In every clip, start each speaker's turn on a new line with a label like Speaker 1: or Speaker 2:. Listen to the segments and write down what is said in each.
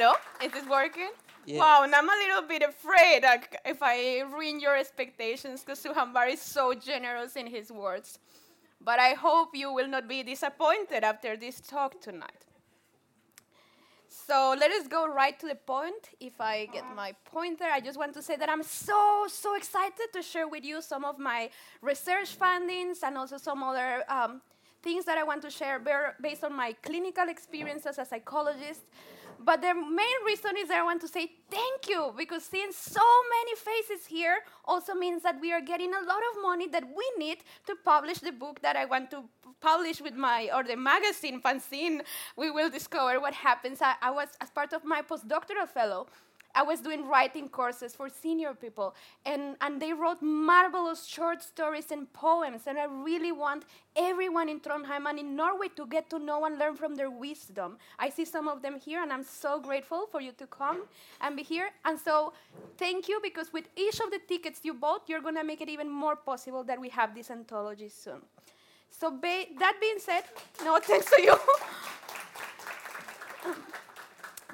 Speaker 1: Hello, is this working?
Speaker 2: Yeah.
Speaker 1: Wow, and I'm a little bit afraid like, if I ruin your expectations because Suhambar is so generous in his words. But I hope you will not be disappointed after this talk tonight. So let us go right to the point. If I get my pointer, I just want to say that I'm so, so excited to share with you some of my research findings and also some other um, things that I want to share based on my clinical experience as a psychologist. But the main reason is that I want to say thank you because seeing so many faces here also means that we are getting a lot of money that we need to publish the book that I want to publish with my, or the magazine, fanzine. We will discover what happens. I, I was, as part of my postdoctoral fellow, I was doing writing courses for senior people, and, and they wrote marvelous short stories and poems. And I really want everyone in Trondheim and in Norway to get to know and learn from their wisdom. I see some of them here, and I'm so grateful for you to come and be here. And so, thank you, because with each of the tickets you bought, you're going to make it even more possible that we have this anthology soon. So, that being said, no thanks to you.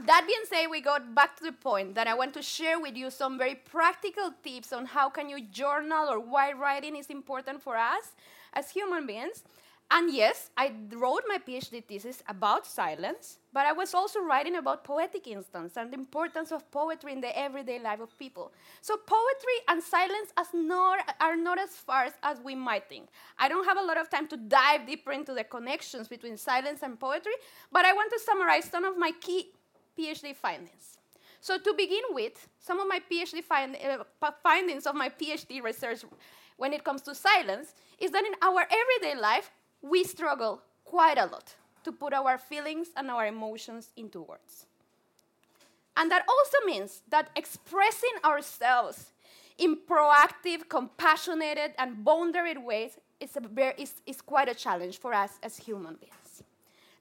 Speaker 1: That being said, we got back to the point that I want to share with you some very practical tips on how can you journal or why writing is important for us as human beings. And yes, I wrote my PhD thesis about silence, but I was also writing about poetic instance and the importance of poetry in the everyday life of people. So poetry and silence as not, are not as far as we might think. I don't have a lot of time to dive deeper into the connections between silence and poetry, but I want to summarize some of my key PhD findings. So to begin with, some of my PhD find, uh, findings of my PhD research when it comes to silence is that in our everyday life, we struggle quite a lot to put our feelings and our emotions into words. And that also means that expressing ourselves in proactive, compassionate, and boundaried ways is, a is, is quite a challenge for us as human beings.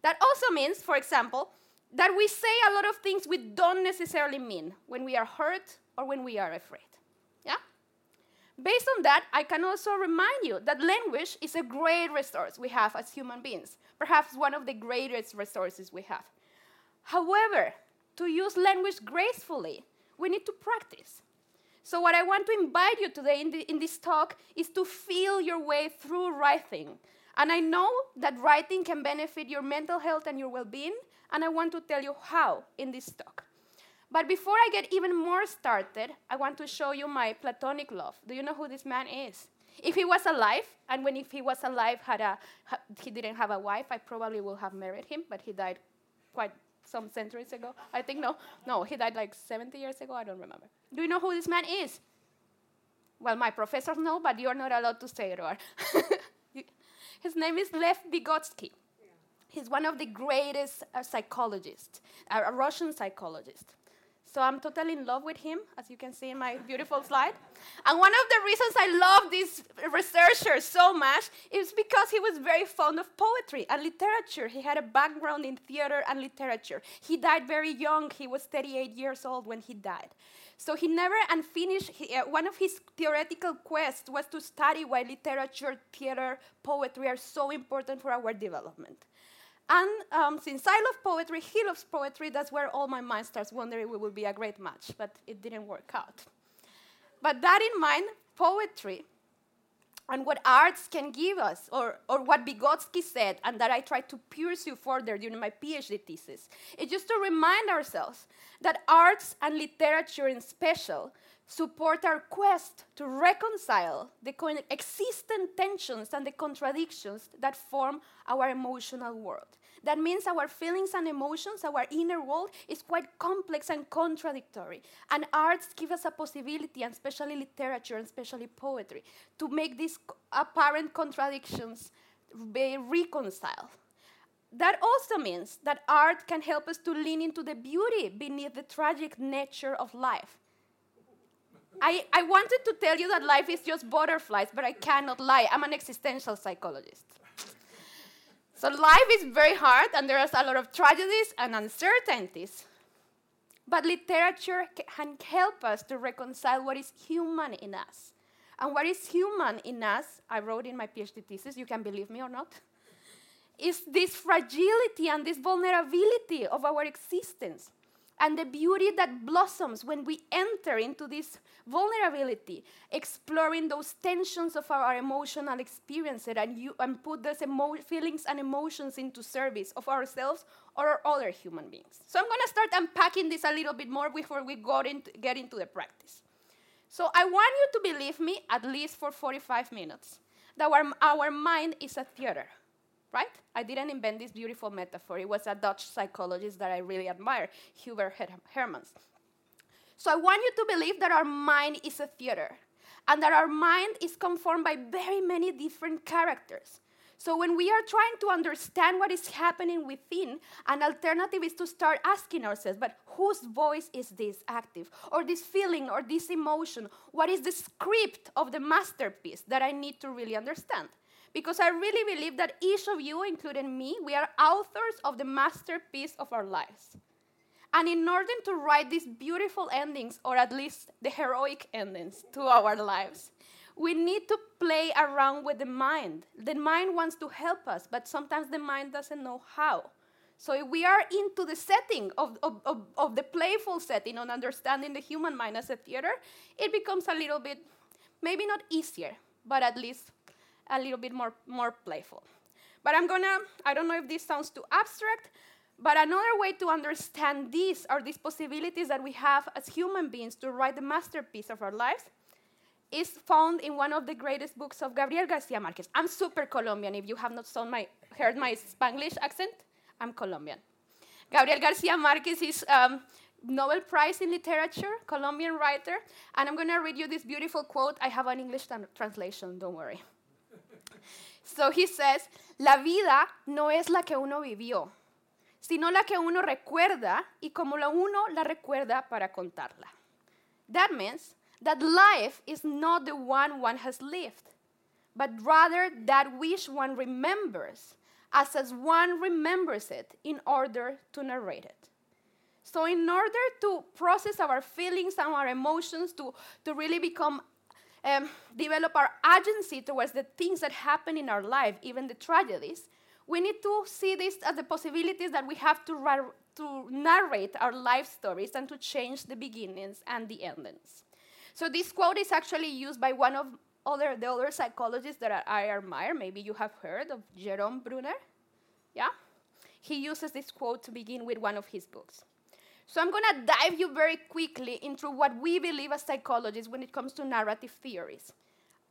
Speaker 1: That also means, for example, that we say a lot of things we don't necessarily mean when we are hurt or when we are afraid. Yeah? Based on that, I can also remind you that language is a great resource we have as human beings, perhaps one of the greatest resources we have. However, to use language gracefully, we need to practice. So, what I want to invite you today in, the, in this talk is to feel your way through writing. And I know that writing can benefit your mental health and your well being, and I want to tell you how in this talk. But before I get even more started, I want to show you my platonic love. Do you know who this man is? If he was alive, and when if he was alive, had a, ha- he didn't have a wife, I probably would have married him, but he died quite some centuries ago. I think no, no, he died like 70 years ago. I don't remember. Do you know who this man is? Well, my professors know, but you're not allowed to say it. Or his name is Lev Vygotsky. He's one of the greatest uh, psychologists, a Russian psychologist. So I'm totally in love with him, as you can see in my beautiful slide. And one of the reasons I love this researcher so much is because he was very fond of poetry and literature. He had a background in theater and literature. He died very young. He was 38 years old when he died. So he never unfinished. He, uh, one of his theoretical quests was to study why literature, theater, poetry are so important for our development. And um, since I love poetry, he loves poetry, that's where all my mind starts wondering we would be a great match, but it didn't work out. But that in mind, poetry and what arts can give us, or, or what Vygotsky said, and that I tried to pursue further during my PhD thesis, is just to remind ourselves that arts and literature in special support our quest to reconcile the existent tensions and the contradictions that form our emotional world. That means our feelings and emotions, our inner world, is quite complex and contradictory. And arts give us a possibility, and especially literature and especially poetry, to make these apparent contradictions be reconciled. That also means that art can help us to lean into the beauty beneath the tragic nature of life. I, I wanted to tell you that life is just butterflies, but I cannot lie. I'm an existential psychologist. So life is very hard, and there is a lot of tragedies and uncertainties. But literature can help us to reconcile what is human in us. And what is human in us, I wrote in my PhD thesis, you can believe me or not, is this fragility and this vulnerability of our existence. And the beauty that blossoms when we enter into this vulnerability, exploring those tensions of our emotional experiences and, you, and put those feelings and emotions into service of ourselves or other human beings. So I'm going to start unpacking this a little bit more before we into, get into the practice. So I want you to believe me at least for 45 minutes that our, our mind is a theater right? I didn't invent this beautiful metaphor. It was a Dutch psychologist that I really admire, Hubert Hermans. So I want you to believe that our mind is a theater and that our mind is conformed by very many different characters. So when we are trying to understand what is happening within, an alternative is to start asking ourselves, but whose voice is this active? Or this feeling or this emotion? What is the script of the masterpiece that I need to really understand? Because I really believe that each of you, including me, we are authors of the masterpiece of our lives. And in order to write these beautiful endings, or at least the heroic endings to our lives, we need to play around with the mind. The mind wants to help us, but sometimes the mind doesn't know how. So if we are into the setting of, of, of, of the playful setting on understanding the human mind as a theater, it becomes a little bit, maybe not easier, but at least a little bit more, more playful. But I'm gonna, I don't know if this sounds too abstract, but another way to understand these are these possibilities that we have as human beings to write the masterpiece of our lives is found in one of the greatest books of Gabriel Garcia Marquez. I'm super Colombian. If you have not my, heard my Spanglish accent, I'm Colombian. Gabriel Garcia Marquez is um, Nobel Prize in Literature, Colombian writer, and I'm going to read you this beautiful quote. I have an English translation, don't worry. So he says, la vida no es la que uno vivió, sino la que uno recuerda y como la uno la recuerda para contarla. That means that life is not the one one has lived, but rather that which one remembers, as as one remembers it in order to narrate it. So, in order to process our feelings and our emotions, to, to really become um, develop our agency towards the things that happen in our life, even the tragedies, we need to see this as the possibilities that we have to, ra- to narrate our life stories and to change the beginnings and the endings. So this quote is actually used by one of other, the other psychologists that I admire. Maybe you have heard of Jerome Bruner. Yeah? He uses this quote to begin with one of his books. So I'm going to dive you very quickly into what we believe as psychologists when it comes to narrative theories.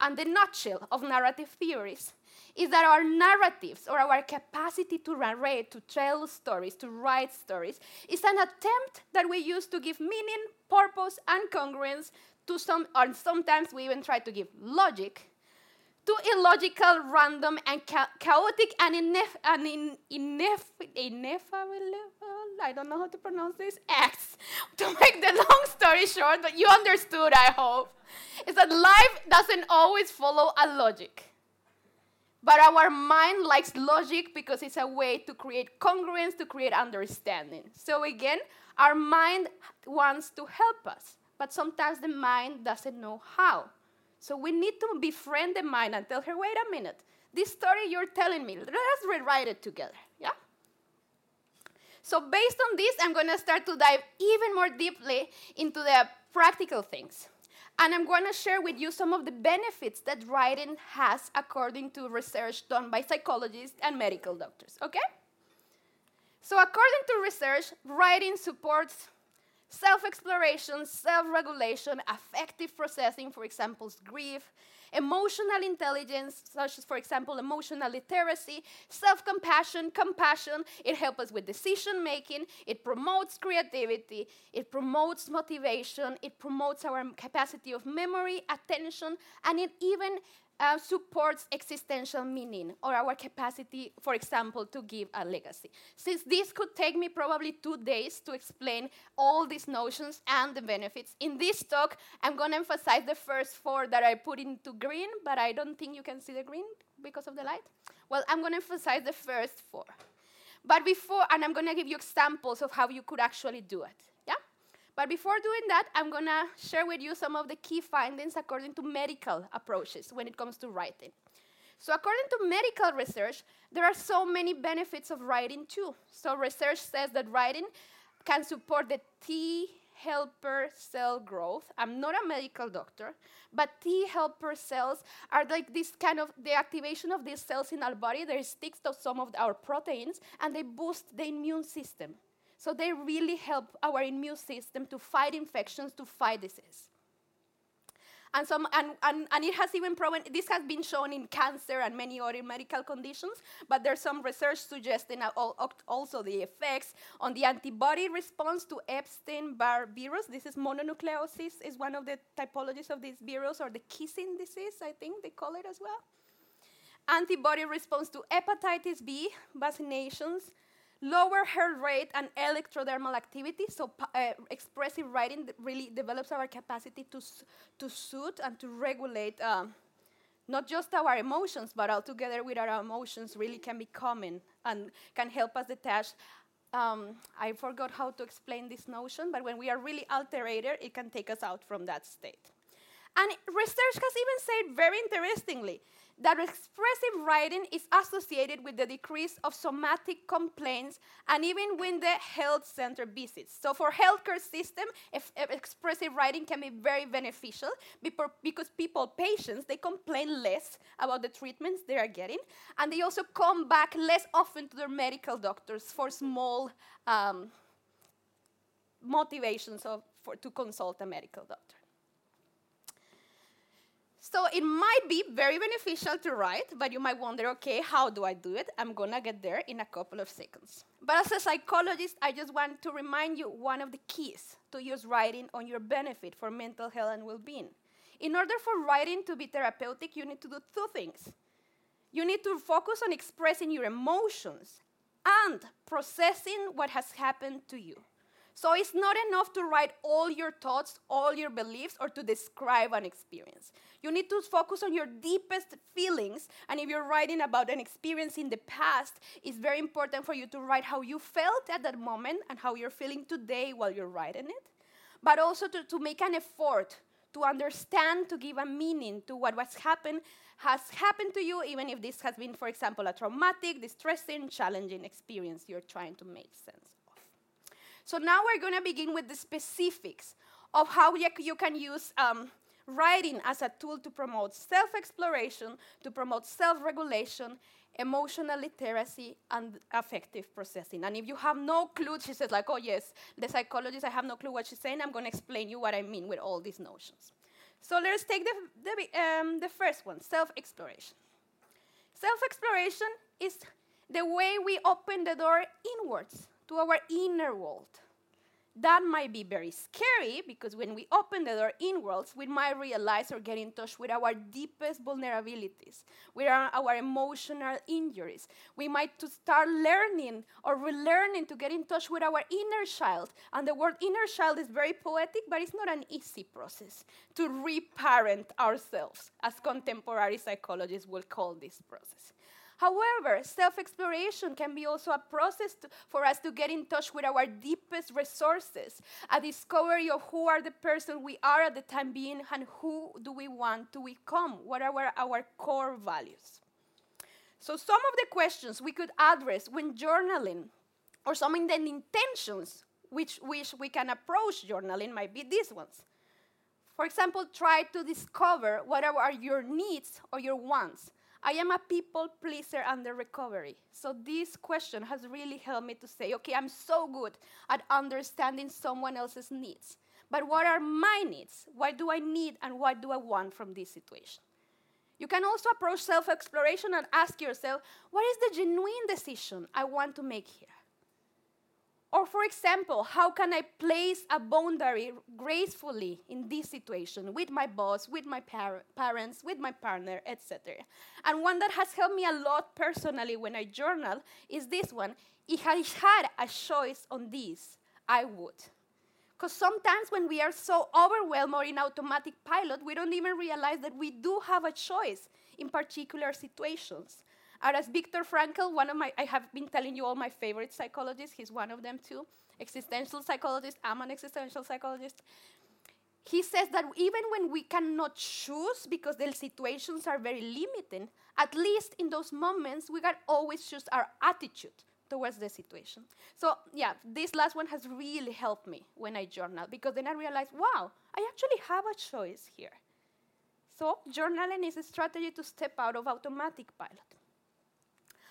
Speaker 1: And the nutshell of narrative theories is that our narratives or our capacity to narrate, to tell stories, to write stories, is an attempt that we use to give meaning, purpose, and congruence to some, or sometimes we even try to give logic to illogical, random, and cha chaotic and, ineff and in ineff ineffable, I don't know how to pronounce this, acts. To make the long story short, but you understood, I hope, is that life doesn't always follow a logic. But our mind likes logic because it's a way to create congruence, to create understanding. So again, our mind wants to help us, but sometimes the mind doesn't know how. So we need to befriend the mind and tell her, wait a minute, this story you're telling me, let us rewrite it together. So based on this, I'm going to start to dive even more deeply into the practical things. And I'm going to share with you some of the benefits that writing has according to research done by psychologists and medical doctors, okay? So according to research, writing supports self exploration, self regulation, affective processing, for example, grief, emotional intelligence, such as, for example, emotional literacy, self compassion, compassion. It helps us with decision making, it promotes creativity, it promotes motivation, it promotes our capacity of memory, attention, and it even uh, supports existential meaning or our capacity, for example, to give a legacy. Since this could take me probably two days to explain all these notions and the benefits, in this talk, I'm going to emphasize the first four that I put into green, but I don't think you can see the green because of the light. Well, I'm going to emphasize the first four. But before, and I'm going to give you examples of how you could actually do it. But before doing that, I'm going to share with you some of the key findings according to medical approaches when it comes to writing. So, according to medical research, there are so many benefits of writing too. So, research says that writing can support the T helper cell growth. I'm not a medical doctor, but T helper cells are like this kind of the activation of these cells in our body. They stick to some of our proteins and they boost the immune system. So they really help our immune system to fight infections, to fight disease. And, some, and, and, and it has even proven, this has been shown in cancer and many other medical conditions, but there's some research suggesting also the effects on the antibody response to Epstein-Barr virus. This is mononucleosis, is one of the typologies of this virus, or the kissing disease, I think they call it as well. Antibody response to hepatitis B, vaccinations, lower heart rate and electrodermal activity. So uh, expressive writing really develops our capacity to, to soothe and to regulate um, not just our emotions, but altogether with our emotions really can be common and can help us detach. Um, I forgot how to explain this notion, but when we are really alterated, it can take us out from that state. And research has even said very interestingly that expressive writing is associated with the decrease of somatic complaints and even with the health center visits. So for healthcare system, if, if expressive writing can be very beneficial because people, patients, they complain less about the treatments they are getting, and they also come back less often to their medical doctors for small um, motivations of, for, to consult a medical doctor. So it might be very beneficial to write, but you might wonder, okay, how do I do it? I'm gonna get there in a couple of seconds. But as a psychologist, I just want to remind you one of the keys to use writing on your benefit for mental health and well being. In order for writing to be therapeutic, you need to do two things. You need to focus on expressing your emotions and processing what has happened to you. So it's not enough to write all your thoughts, all your beliefs, or to describe an experience. You need to focus on your deepest feelings. And if you're writing about an experience in the past, it's very important for you to write how you felt at that moment and how you're feeling today while you're writing it. But also to, to make an effort to understand, to give a meaning to what was happened, has happened to you, even if this has been, for example, a traumatic, distressing, challenging experience you're trying to make sense. So now we're going to begin with the specifics of how you can use um, writing as a tool to promote self exploration, to promote self regulation, emotional literacy, and affective processing. And if you have no clue, she says, like, oh, yes, the psychologist, I have no clue what she's saying. I'm going to explain you what I mean with all these notions. So let's take the, the, um, the first one self exploration. Self exploration is the way we open the door inwards to our inner world. That might be very scary because when we open the door inwards, we might realize or get in touch with our deepest vulnerabilities, with our, our emotional injuries. We might to start learning or relearning to get in touch with our inner child. And the word inner child is very poetic, but it's not an easy process to reparent ourselves, as contemporary psychologists will call this process. However, self exploration can be also a process to, for us to get in touch with our deepest resources, a discovery of who are the person we are at the time being and who do we want to become, what are our, core values. So, some of the questions we could address when journaling, or some of the intentions which, which we can approach journaling, might be these ones. For example, try to discover what are your needs or your wants. I am a people pleaser under recovery. So this question has really helped me to say, okay, I'm so good at understanding someone else's needs. But what are my needs? What do I need and what do I want from this situation? You can also approach self exploration and ask yourself, what is the genuine decision I want to make here? Or, for example, how can I place a boundary gracefully in this situation with my boss, with my par- parents, with my partner, etc. And one that has helped me a lot personally when I journal is this one. If I had a choice on this, I would. Because sometimes when we are so overwhelmed or in automatic pilot, we don't even realize that we do have a choice in particular situations. As Viktor Frankl, one of my, I have been telling you all my favorite psychologists, he's one of them too, existential psychologist, I'm an existential psychologist. He says that even when we cannot choose because the situations are very limiting, at least in those moments, we can always choose our attitude towards the situation. So, yeah, this last one has really helped me when I journal because then I realized, wow, I actually have a choice here. So, journaling is a strategy to step out of automatic pilot.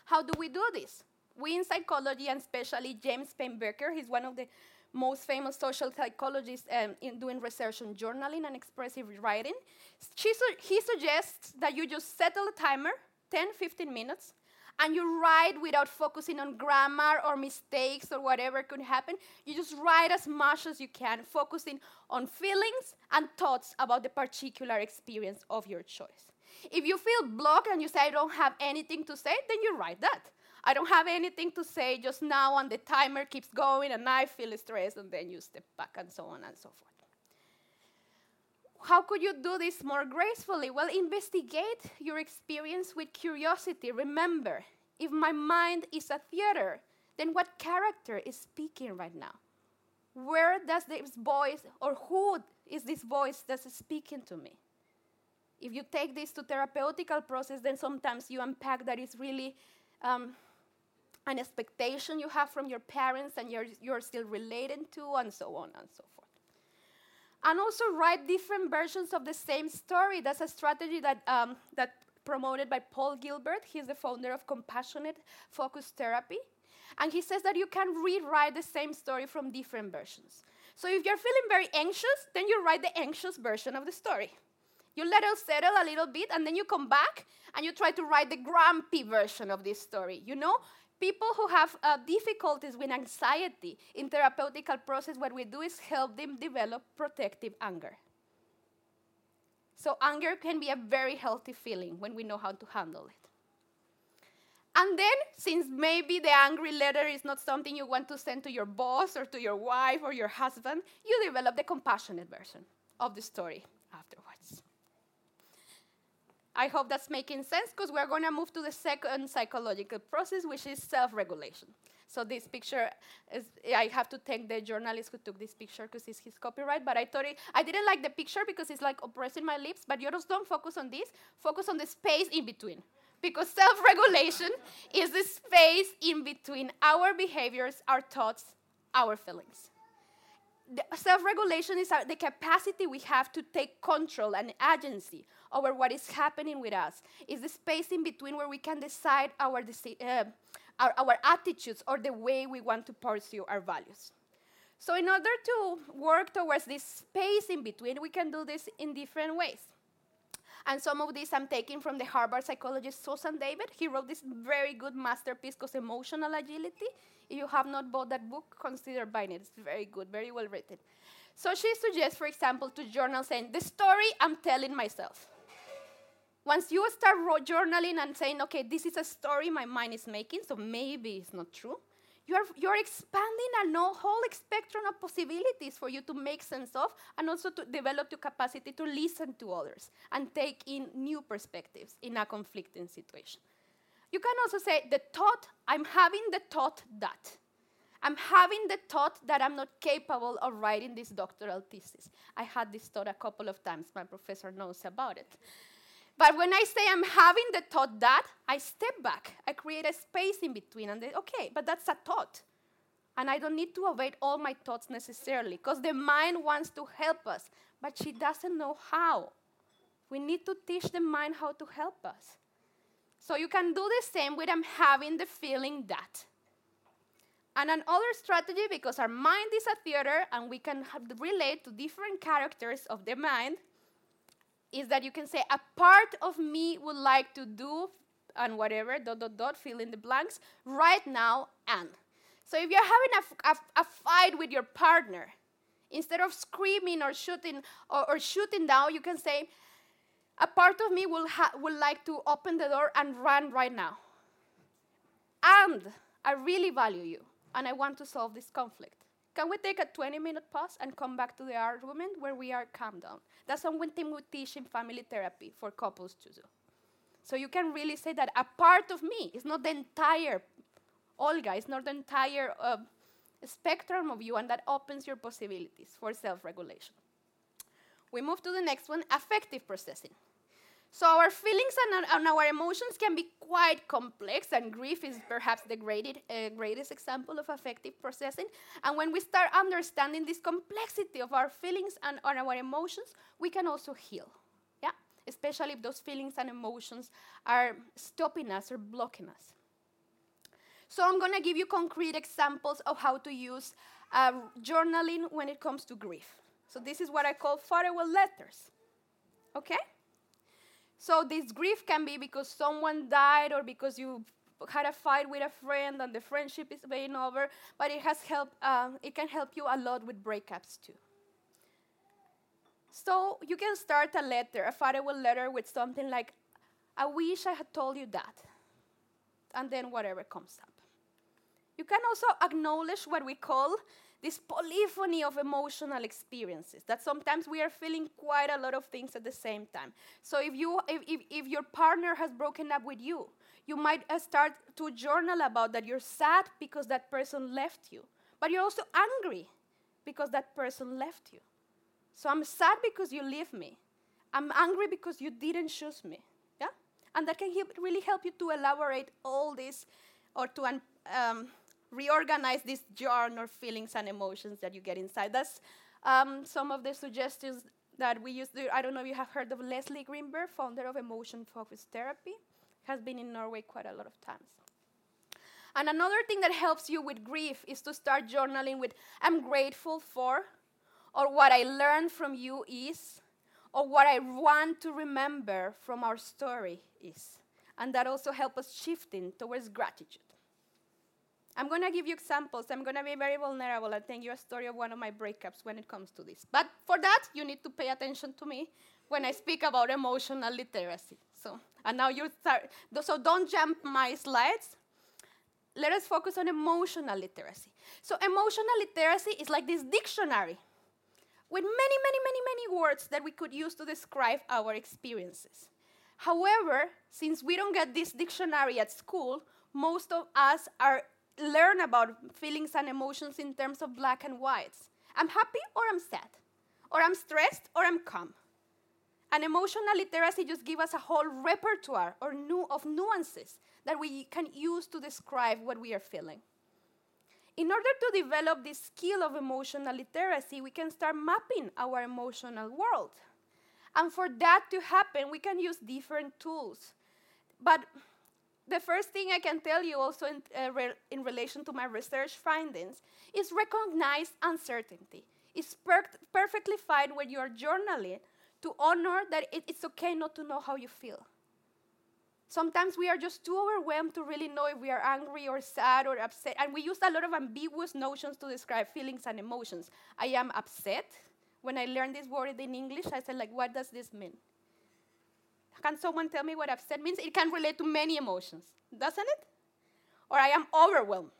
Speaker 1: How do we do this? We in psychology, and especially James Payne he's one of the most famous social psychologists um, in doing research on journaling and expressive writing. Su he suggests that you just set a timer, 10, 15 minutes, and you write without focusing on grammar or mistakes or whatever could happen. You just write as much as you can, focusing on feelings and thoughts about the particular experience of your choice. If you feel blocked and you say, I don't have anything to say, then you write that. I don't have anything to say just now, and the timer keeps going, and I feel stressed, and then you step back, and so on and so forth. How could you do this more gracefully? Well, investigate your experience with curiosity. Remember, if my mind is a theater, then what character is speaking right now? Where does this voice, or who is this voice that's speaking to me? If you take this to therapeutical process, then sometimes you unpack that it's really um, an expectation you have from your parents and you're, you're still related to, and so on and so forth. And also write different versions of the same story. That's a strategy that, um, that promoted by Paul Gilbert. He's the founder of Compassionate Focus Therapy. And he says that you can rewrite the same story from different versions. So if you're feeling very anxious, then you write the anxious version of the story. You let it settle a little bit, and then you come back and you try to write the grumpy version of this story. You know, people who have uh, difficulties with anxiety in therapeutical process, what we do is help them develop protective anger. So anger can be a very healthy feeling when we know how to handle it. And then, since maybe the angry letter is not something you want to send to your boss or to your wife or your husband, you develop the compassionate version of the story afterwards. I hope that's making sense because we're going to move to the second psychological process, which is self regulation. So, this picture is, I have to thank the journalist who took this picture because it's his copyright. But I thought it, I didn't like the picture because it's like oppressing my lips. But you just don't focus on this, focus on the space in between. Because self regulation is the space in between our behaviors, our thoughts, our feelings self-regulation is our, the capacity we have to take control and agency over what is happening with us. It's the space in between where we can decide our, uh, our, our attitudes or the way we want to pursue our values. So, in order to work towards this space in between, we can do this in different ways. And some of these I'm taking from the Harvard psychologist Susan David. He wrote this very good masterpiece called Emotional Agility. If you have not bought that book, consider buying it. It's very good, very well written. So she suggests, for example, to journal saying, The story I'm telling myself. Once you start journaling and saying, okay, this is a story my mind is making, so maybe it's not true, you're, you're expanding a whole spectrum of possibilities for you to make sense of and also to develop your capacity to listen to others and take in new perspectives in a conflicting situation. You can also say, the thought, I'm having the thought that. I'm having the thought that I'm not capable of writing this doctoral thesis. I had this thought a couple of times. My professor knows about it. But when I say I'm having the thought that, I step back. I create a space in between and say, okay, but that's a thought. And I don't need to evade all my thoughts necessarily because the mind wants to help us, but she doesn't know how. We need to teach the mind how to help us. So you can do the same with I'm having the feeling that. And another strategy, because our mind is a theater and we can relate to different characters of the mind, is that you can say, a part of me would like to do, and whatever, dot, dot, dot, fill in the blanks, right now, and. So if you're having a, a, fight with your partner, instead of screaming or shooting or, or shooting down, you can say, a part of me will, will like to open the door and run right now. And I really value you, and I want to solve this conflict. Can we take a 20 minute pause and come back to the argument where we are calm down? That's one thing we teach in family therapy for couples to do. So you can really say that a part of me is not the entire Olga, it's not the entire uh, spectrum of you, and that opens your possibilities for self regulation. We move to the next one affective processing. So our feelings and, and, our emotions can be quite complex, and grief is perhaps the greatest, uh, greatest example of affective processing. And when we start understanding this complexity of our feelings and, our emotions, we can also heal. Yeah, especially if those feelings and emotions are stopping us or blocking us. So I'm going to give you concrete examples of how to use uh, journaling when it comes to grief. So this is what I call farewell letters. Okay? So this grief can be because someone died or because you had a fight with a friend and the friendship is being over, but it has helped. Um, it can help you a lot with breakups too. So you can start a letter, a farewell letter, with something like, "I wish I had told you that," and then whatever comes up. You can also acknowledge what we call this polyphony of emotional experiences that sometimes we are feeling quite a lot of things at the same time. So if you if, if, if your partner has broken up with you you might uh, start to journal about that you're sad because that person left you but you're also angry because that person left you. So i'm sad because you leave me. I'm angry because you didn't choose me yeah? And that can help, really help you to elaborate all this or to um, reorganize this yarn of feelings and emotions that you get inside. That's um, some of the suggestions that we use. I don't know if you have heard of Leslie Greenberg, founder of Emotion Focused Therapy. Has been in Norway quite a lot of times. And another thing that helps you with grief is to start journaling with I'm grateful for, or what I learned from you is, or what I want to remember from our story is. And that also helps us shifting towards gratitude. I'm going to give you examples. I'm going to be very vulnerable and tell you a story of one of my breakups when it comes to this. But for that, you need to pay attention to me when I speak about emotional literacy. So, and now you start, so don't jump my slides. Let us focus on emotional literacy. So, emotional literacy is like this dictionary with many, many, many, many words that we could use to describe our experiences. However, since we don't get this dictionary at school, most of us are learn about feelings and emotions in terms of black and whites. I'm happy or I'm sad, or I'm stressed or I'm calm. And emotional literacy just gives us a whole repertoire or nu- of nuances that we can use to describe what we are feeling. In order to develop this skill of emotional literacy, we can start mapping our emotional world. And for that to happen, we can use different tools. But the first thing I can tell you also in, uh, re in relation to my research findings is recognize uncertainty. It's per perfectly fine when you're journaling to honor that it, it's okay not to know how you feel. Sometimes we are just too overwhelmed to really know if we are angry or sad or upset. And we use a lot of ambiguous notions to describe feelings and emotions. I am upset. When I learned this word in English, I said, like, what does this mean? Can someone tell me what upset means? It can relate to many emotions, doesn't it? Or I am overwhelmed.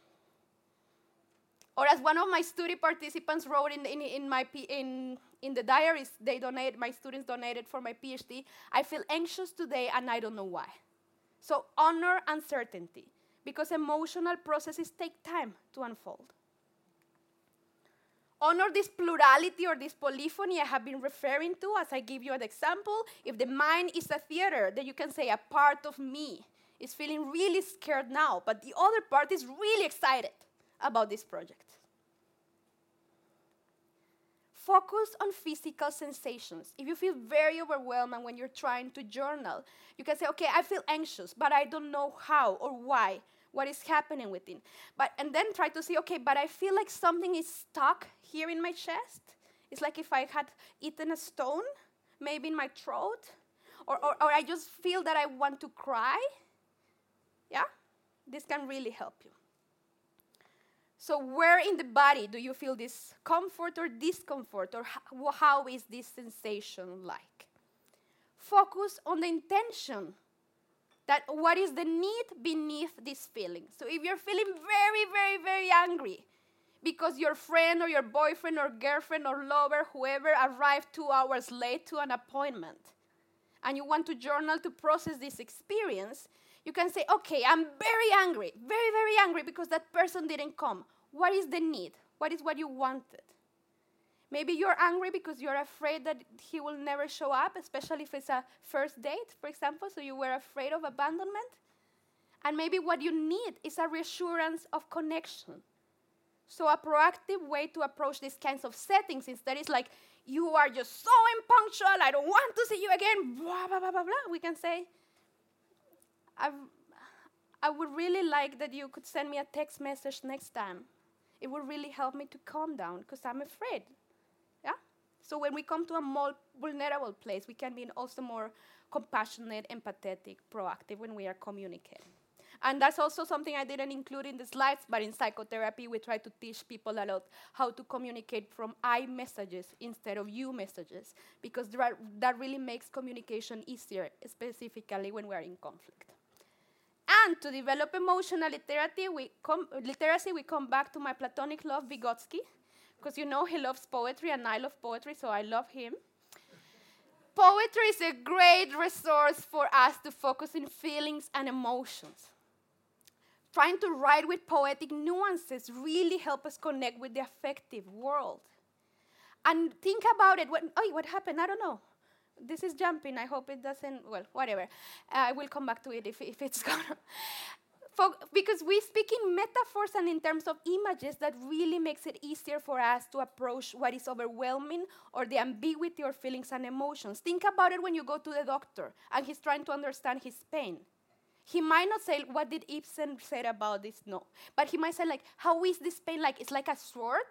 Speaker 1: Or as one of my study participants wrote in, in, in my in, in the diaries they donated, my students donated for my PhD, I feel anxious today and I don't know why. So honor uncertainty because emotional processes take time to unfold honor this plurality or this polyphony I have been referring to as I give you an example. If the mind is a theater, then you can say a part of me is feeling really scared now, but the other part is really excited about this project. Focus on physical sensations. If you feel very overwhelmed when you're trying to journal, you can say, okay, I feel anxious, but I don't know how or why what is happening within. But and then try to see, okay, but I feel like something is stuck here in my chest. It's like if I had eaten a stone, maybe in my throat, or, or, or I just feel that I want to cry. Yeah? This can really help you. So, where in the body do you feel this comfort or discomfort, or how, how is this sensation like? Focus on the intention that what is the need beneath this feeling. So if you're feeling very, very, very angry because your friend or your boyfriend or girlfriend or lover, whoever arrived two hours late to an appointment, and you want to journal to process this experience, you can say, okay, I'm very angry, very, very angry because that person didn't come. What is the need? What is what you wanted? Maybe you're angry because you're afraid that he will never show up, especially if it's a first date, for example, so you were afraid of abandonment. And maybe what you need is a reassurance of connection. So, a proactive way to approach these kinds of settings instead is like, you are just so impunctual, I don't want to see you again, blah, blah, blah, blah, blah. We can say, I've, I would really like that you could send me a text message next time. It would really help me to calm down because I'm afraid. So when we come to a more vulnerable place, we can be also more compassionate, empathetic, proactive when we are communicating. And that's also something I didn't include in the slides, but in psychotherapy, we try to teach people a lot how to communicate from I messages instead of you messages, because that really makes communication easier, specifically when we're in conflict. And to develop emotional literacy, we come, literacy, we come back to my platonic love, Vygotsky, because you know he loves poetry and I love poetry, so I love him. Poetry is a great resource for us to focus on feelings and emotions trying to write with poetic nuances really help us connect with the affective world. And think about it. When, oh, what happened? I don't know. This is jumping. I hope it doesn't, well, whatever. Uh, I will come back to it if, if it's gonna. Because we speak in metaphors and in terms of images that really makes it easier for us to approach what is overwhelming or the ambiguity or feelings and emotions. Think about it when you go to the doctor and he's trying to understand his pain he might not say, What did Ibsen say about this? No. But he might say, like, how is this pain like? It's like a sword?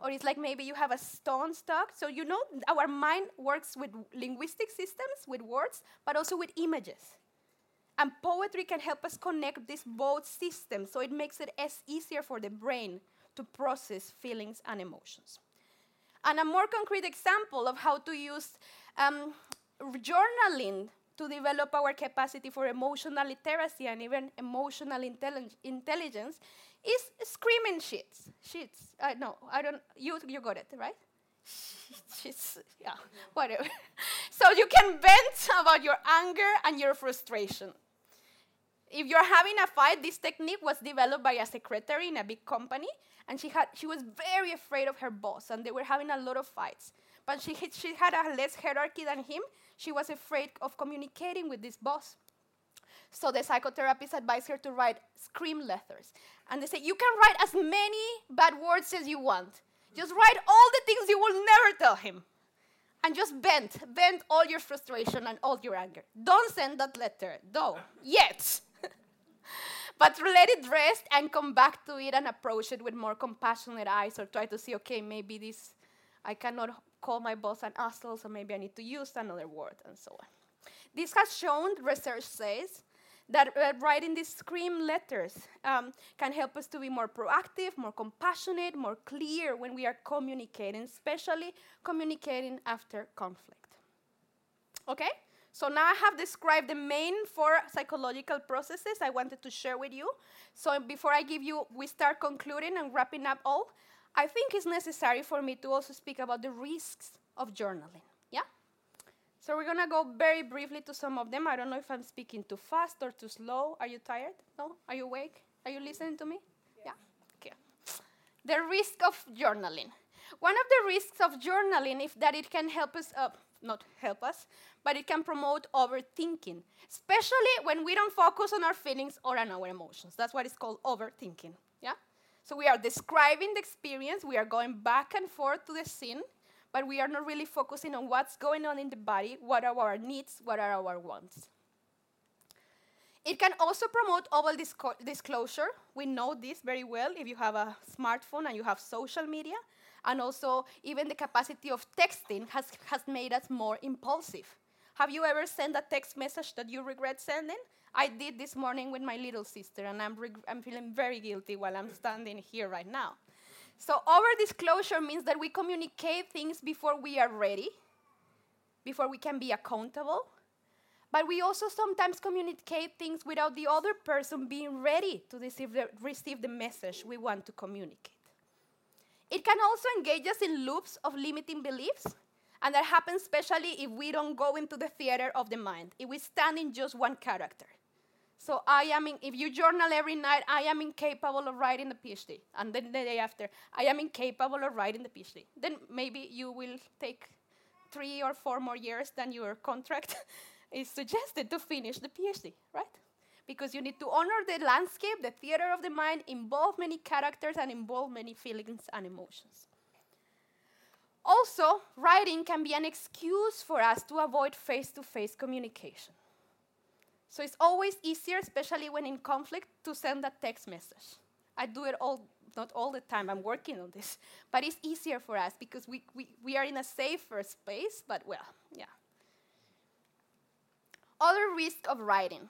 Speaker 1: Or it's like maybe you have a stone stuck. So you know our mind works with linguistic systems, with words, but also with images. And poetry can help us connect these both systems, so it makes it as easier for the brain to process feelings and emotions. And a more concrete example of how to use um, journaling to develop our capacity for emotional literacy and even emotional intelli intelligence is screaming sheets. Sheets. Uh, no, I don't. You you got it right. Sheets. Yeah, whatever. so you can vent about your anger and your frustration. If you're having a fight, this technique was developed by a secretary in a big company, and she had she was very afraid of her boss, and they were having a lot of fights. But she she had a less hierarchy than him, she was afraid of communicating with this boss. So the psychotherapist advised her to write scream letters. And they say, You can write as many bad words as you want. Just write all the things you will never tell him. And just vent, vent all your frustration and all your anger. Don't send that letter, though, yet. But let it rest and come back to it and approach it with more compassionate eyes or try to see, okay, maybe this, I cannot call my boss an asshole, so maybe I need to use another word, and so on. This has shown, research says, that uh, writing these scream letters um, can help us to be more proactive, more compassionate, more clear when we are communicating, especially communicating after conflict. Okay? So now I have described the main four psychological processes I wanted to share with you. So before I give you, we start concluding and wrapping up all, I think it's necessary for me to also speak about the risks of journaling. Yeah? So we're gonna go very briefly to some of them. I don't know if I'm speaking too fast or too slow. Are you tired? No? Are you awake? Are you listening to me? Yeah. Okay. The risk of journaling. One of the risks of journaling is that it can help us, uh, not help us, but it can promote overthinking, especially when we don't focus on our feelings or on our emotions. That's what is called overthinking. Yeah? So we are describing the experience, we are going back and forth to the scene, but we are not really focusing on what's going on in the body, what are our needs, what are our wants. It can also promote over disclosure. We know this very well if you have a smartphone and you have social media. And also, even the capacity of texting has, has made us more impulsive. Have you ever sent a text message that you regret sending? I did this morning with my little sister, and I'm, I'm feeling very guilty while I'm standing here right now. So, over disclosure means that we communicate things before we are ready, before we can be accountable. But we also sometimes communicate things without the other person being ready to receive the, receive the message we want to communicate. It can also engage us in loops of limiting beliefs, and that happens especially if we don't go into the theater of the mind, if we stand in just one character. So I am, in, if you journal every night, I am incapable of writing the PhD. And then the day after, I am incapable of writing the PhD. Then maybe you will take three or four more years than your contract is suggested to finish the PhD, right? Because you need to honor the landscape, the theater of the mind, involve many characters, and involve many feelings and emotions. Also, writing can be an excuse for us to avoid face to face communication. So it's always easier, especially when in conflict, to send a text message. I do it all, not all the time, I'm working on this, but it's easier for us because we, we, we are in a safer space, but well, yeah. Other risk of writing.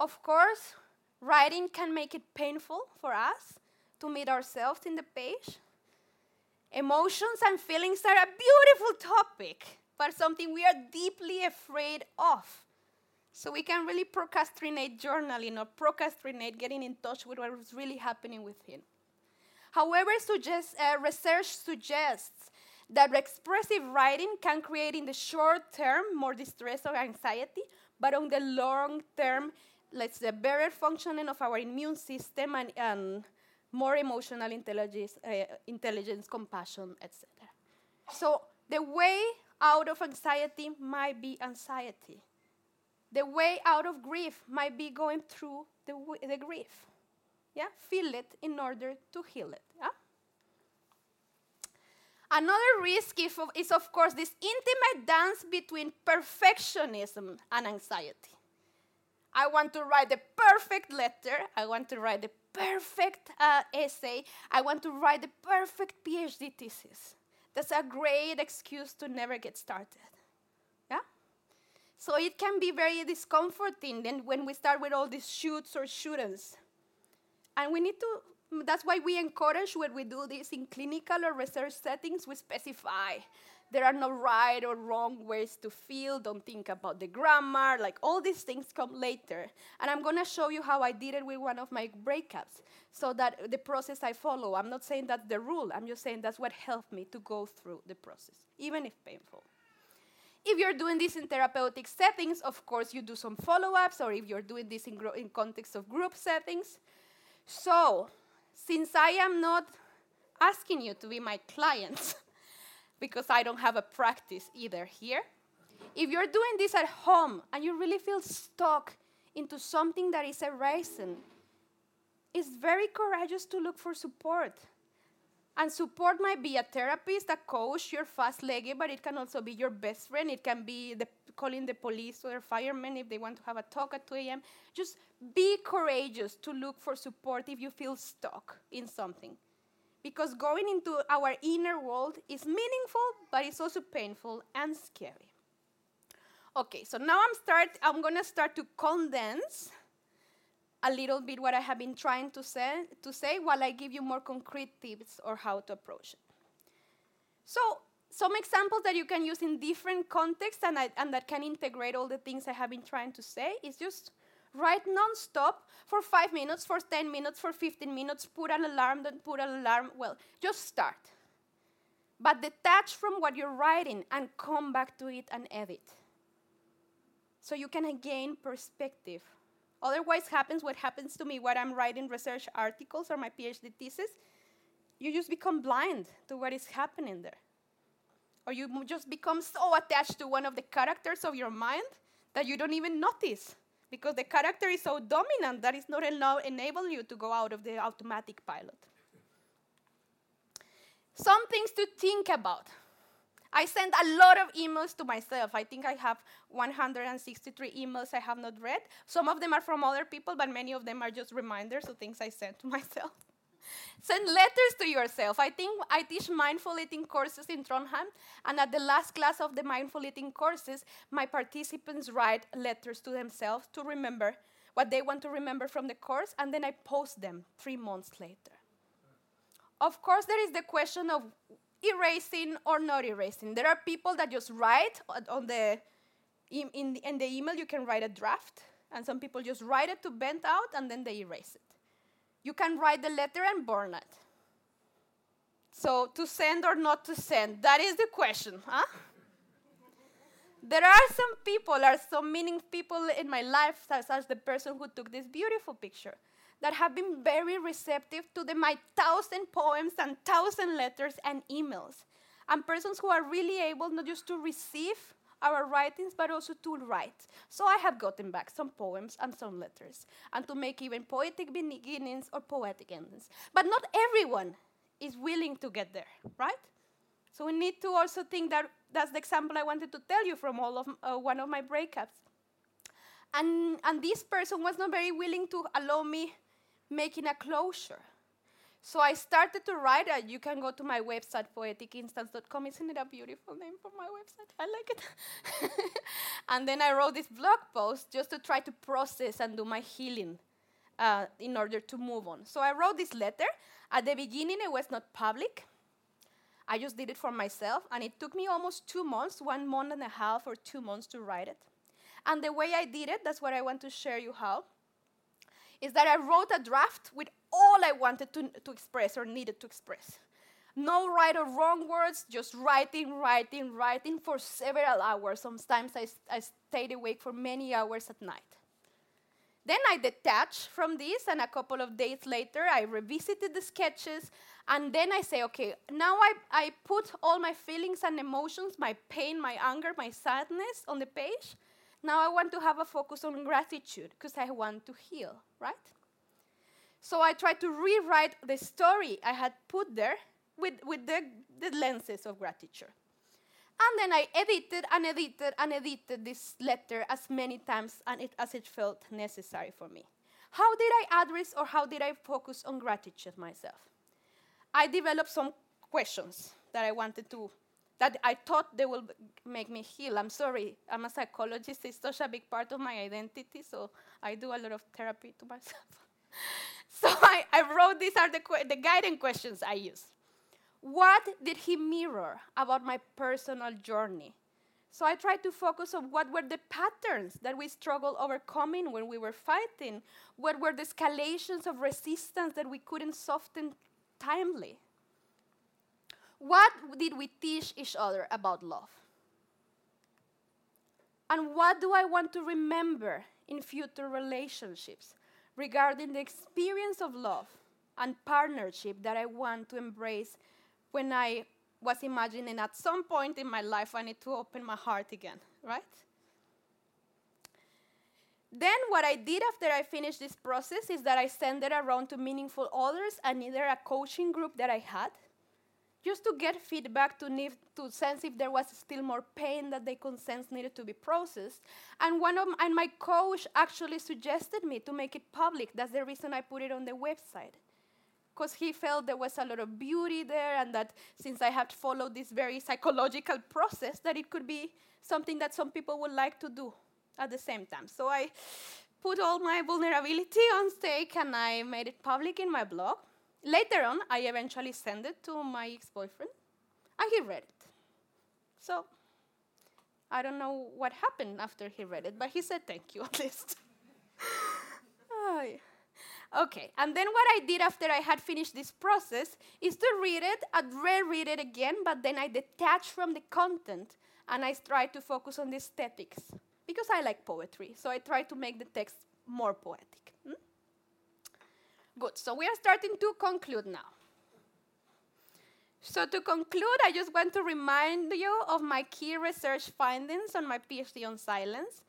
Speaker 1: Of course, writing can make it painful for us to meet ourselves in the page. Emotions and feelings are a beautiful topic, but something we are deeply afraid of. So we can really procrastinate journaling or procrastinate getting in touch with what is really happening within. However, uh, research suggests that expressive writing can create in the short term more distress or anxiety, but on the long term, let's say better functioning of our immune system and, and more emotional intelligence, uh, intelligence compassion, etc. So the way out of anxiety might be anxiety. The way out of grief might be going through the, the grief. Yeah, feel it in order to heal it. Yeah? Another risk is, of course, this intimate dance between perfectionism and anxiety. I want to write the perfect letter. I want to write the perfect uh, essay. I want to write the perfect PhD thesis. That's a great excuse to never get started. Yeah? So it can be very discomforting then when we start with all these shoots or shootings. And we need to, that's why we encourage when we do this in clinical or research settings, we specify there are no right or wrong ways to feel. Don't think about the grammar. Like all these things come later. And I'm going to show you how I did it with one of my breakups so that the process I follow, I'm not saying that's the rule. I'm just saying that's what helped me to go through the process, even if painful. If you're doing this in therapeutic settings, of course, you do some follow ups, or if you're doing this in, in context of group settings, so, since I am not asking you to be my clients, because I don't have a practice either here, if you're doing this at home and you really feel stuck into something that is a erasing, it's very courageous to look for support. And support might be a therapist, a coach, your fastlege, but it can also be your best friend. It can be the, calling the police or the firemen if they want to have a talk at 2 a.m. Just be courageous to look for support if you feel stuck in something. Because going into our inner world is meaningful, but it's also painful and scary. Okay, so now I'm start I'm gonna start to condense a little bit what I have been trying to say, to say while I give you more concrete tips or how to approach it. So, some examples that you can use in different contexts and, I, and that can integrate all the things I have been trying to say is just write non-stop for five minutes, for 10 minutes, for 15 minutes, put an alarm, then put an alarm. Well, just start. But detach from what you're writing and come back to it and edit. So you can gain perspective Otherwise, happens what happens to me when I'm writing research articles or my PhD thesis. You just become blind to what is happening there. Or you just become so attached to one of the characters of your mind that you don't even notice because the character is so dominant that it's not eno- enable you to go out of the automatic pilot. Some things to think about. I send a lot of emails to myself. I think I have 163 emails I have not read. Some of them are from other people, but many of them are just reminders of things I sent to myself. Send letters to yourself. I think I teach mindful eating courses in Trondheim, and at the last class of the mindful eating courses, my participants write letters to themselves to remember what they want to remember from the course, and then I post them three months later. Of course, there is the question of erasing or not erasing. There are people that just write on the in, in the email you can write a draft, and some people just write it to bend out and then they erase it. You can write the letter and burn it. So to send or not to send, that is the question, huh? There are some people, are some meaningful people in my life, such as the person who took this beautiful picture, that have been very receptive to the, my thousand poems and thousand letters and emails. And persons who are really able not just to receive our writings, but also to write. So I have gotten back some poems and some letters, and to make even poetic beginnings or poetic endings. But not everyone is willing to get there, right? So we need to also think that that's the example I wanted to tell you from all of uh, one of my breakups. And, and this person was not very willing to allow me making a closure. So I started to write. Uh, you can go to my website, poeticinstance.com. Isn't it a beautiful name for my website? I like it. and then I wrote this blog post just to try to process and do my healing uh, in order to move on. So I wrote this letter. At the beginning, it was not public. I just did it for myself, and it took me almost two months, one month and a half or two months to write it. And the way I did it, that's what I want to share you how, is that I wrote a draft with all I wanted to, to express or needed to express. No right or wrong words, just writing, writing, writing for several hours. Sometimes I, I stayed awake for many hours at night. Then I detached from this, and a couple of days later, I revisited the sketches, and then I say, okay, now I, I put all my feelings and emotions, my pain, my anger, my sadness on the page. Now I want to have a focus on gratitude because I want to heal, right? So I tried to rewrite the story I had put there with, with the, the lenses of gratitude. And then I edited and edited and edited this letter as many times it, as it felt necessary for me. How did I address or how did I focus on gratitude myself? I developed some questions that I wanted to, that I thought they will make me heal. I'm sorry, I'm a psychologist, it's such a big part of my identity, so I do a lot of therapy to myself. so I, I, wrote these are the, the guiding questions I use. What did he mirror about my personal journey? So I tried to focus on what were the patterns that we struggled overcoming when we were fighting. What were the escalations of resistance that we couldn't soften timely? What did we teach each other about love? And what do I want to remember in future relationships regarding the experience of love and partnership that I want to embrace when I was imagining at some point in my life I need to open my heart again, right? Then what I did after I finished this process is that I sent it around to meaningful others and either a coaching group that I had, just to get feedback to, need, to sense if there was still more pain that they could sense needed to be processed. And one of and my coach actually suggested me to make it public. That's the reason I put it on the website because he felt there was a lot of beauty there and that since I had followed this very psychological process that it could be something that some people would like to do at the same time. So I put all my vulnerability on stake and I made it public in my blog. Later on, I eventually sent it to my ex-boyfriend and he read it. So I don't know what happened after he read it, but he said thank you at least. oh, yeah. Okay, and then what I did after I had finished this process is to read it, I'd reread it again, but then I detached from the content and I tried to focus on the aesthetics because I like poetry, so I tried to make the text more poetic. Good, so we are starting to conclude now. So to conclude, I just want to remind you of my key research findings on my PhD on silence.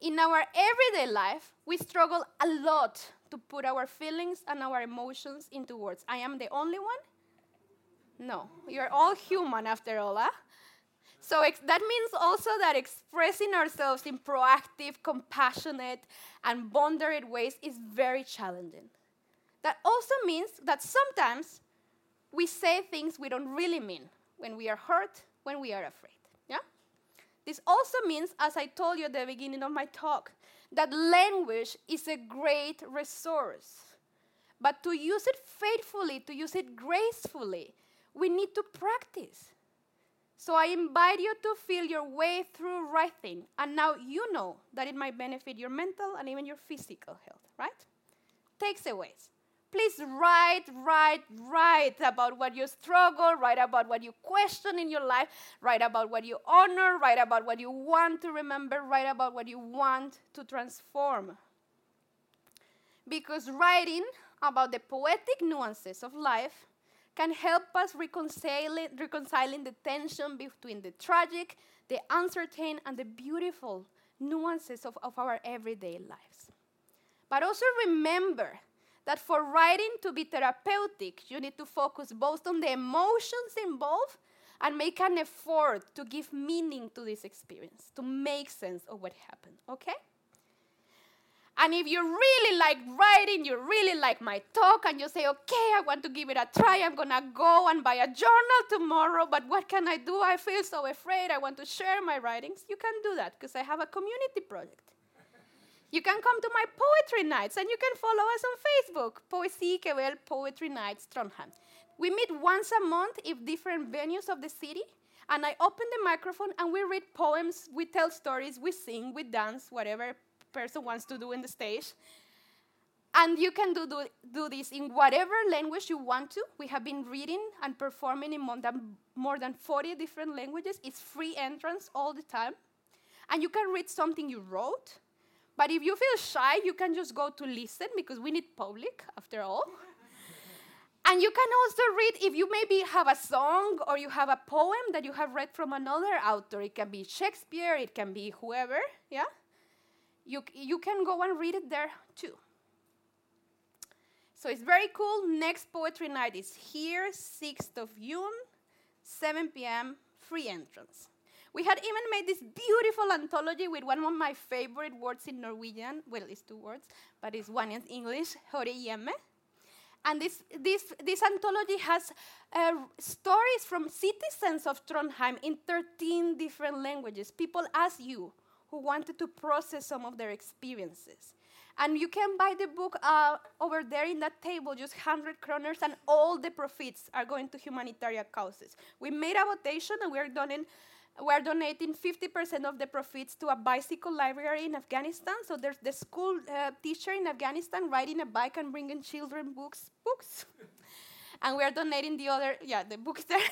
Speaker 1: In our everyday life, we struggle a lot to put our feelings and our emotions into words. I am the only one? No, you're all human after all, huh? So that means also that expressing ourselves in proactive, compassionate, and boundaried ways is very challenging. That also means that sometimes we say things we don't really mean when we are hurt, when we are afraid. Yeah? This also means, as I told you at the beginning of my talk, that language is a great resource. But to use it faithfully, to use it gracefully, we need to practice. So I invite you to feel your way through writing, and now you know that it might benefit your mental and even your physical health, right? Takeaways. Please write, write, write about what you struggle, write about what you question in your life, write about what you honor, write about what you want to remember, write about what you want to transform. Because writing about the poetic nuances of life can help us reconciling, reconciling the tension between the tragic, the uncertain, and the beautiful nuances of, of our everyday lives. But also remember that for writing to be therapeutic, you need to focus both on the emotions involved and make an effort to give meaning to this experience, to make sense of what happened, okay? And if you really like writing, you really like my talk, and you say, okay, I want to give it a try, I'm gonna go and buy a journal tomorrow, but what can I do? I feel so afraid, I want to share my writings. You can do that because I have a community project. You can come to my poetry nights and you can follow us on Facebook, Poesikveld Poetry Nights Trondheim. We meet once a month in different venues of the city, and I open the microphone and we read poems, we tell stories, we sing, we dance, whatever person wants to do in the stage. And you can do, do, do this in whatever language you want to. We have been reading and performing in more than, more than 40 different languages. It's free entrance all the time. And you can read something you wrote. But if you feel shy, you can just go to listen because we need public after all. and you can also read if you maybe have a song or you have a poem that you have read from another author. It can be Shakespeare, it can be whoever, yeah? you, you can go and read it there too. So it's very cool. Next poetry night is here, 6th of June, 7 p.m., free entrance. We had even made this beautiful anthology with one of my favorite words in Norwegian. Well, it's two words, but it's one in English, Høre hjemme. And this, this, this anthology has uh, stories from citizens of Trondheim in 13 different languages. People as you, who wanted to process some of their experiences. And you can buy the book uh, over there in that table, just 100 kroners, and all the profits are going to humanitarian causes. We made a votation and we are donating, we are donating 50% of the profits to a bicycle library in Afghanistan. So there's the school uh, teacher in Afghanistan riding a bike and bringing children books, books. and we are donating the other, yeah, the books there.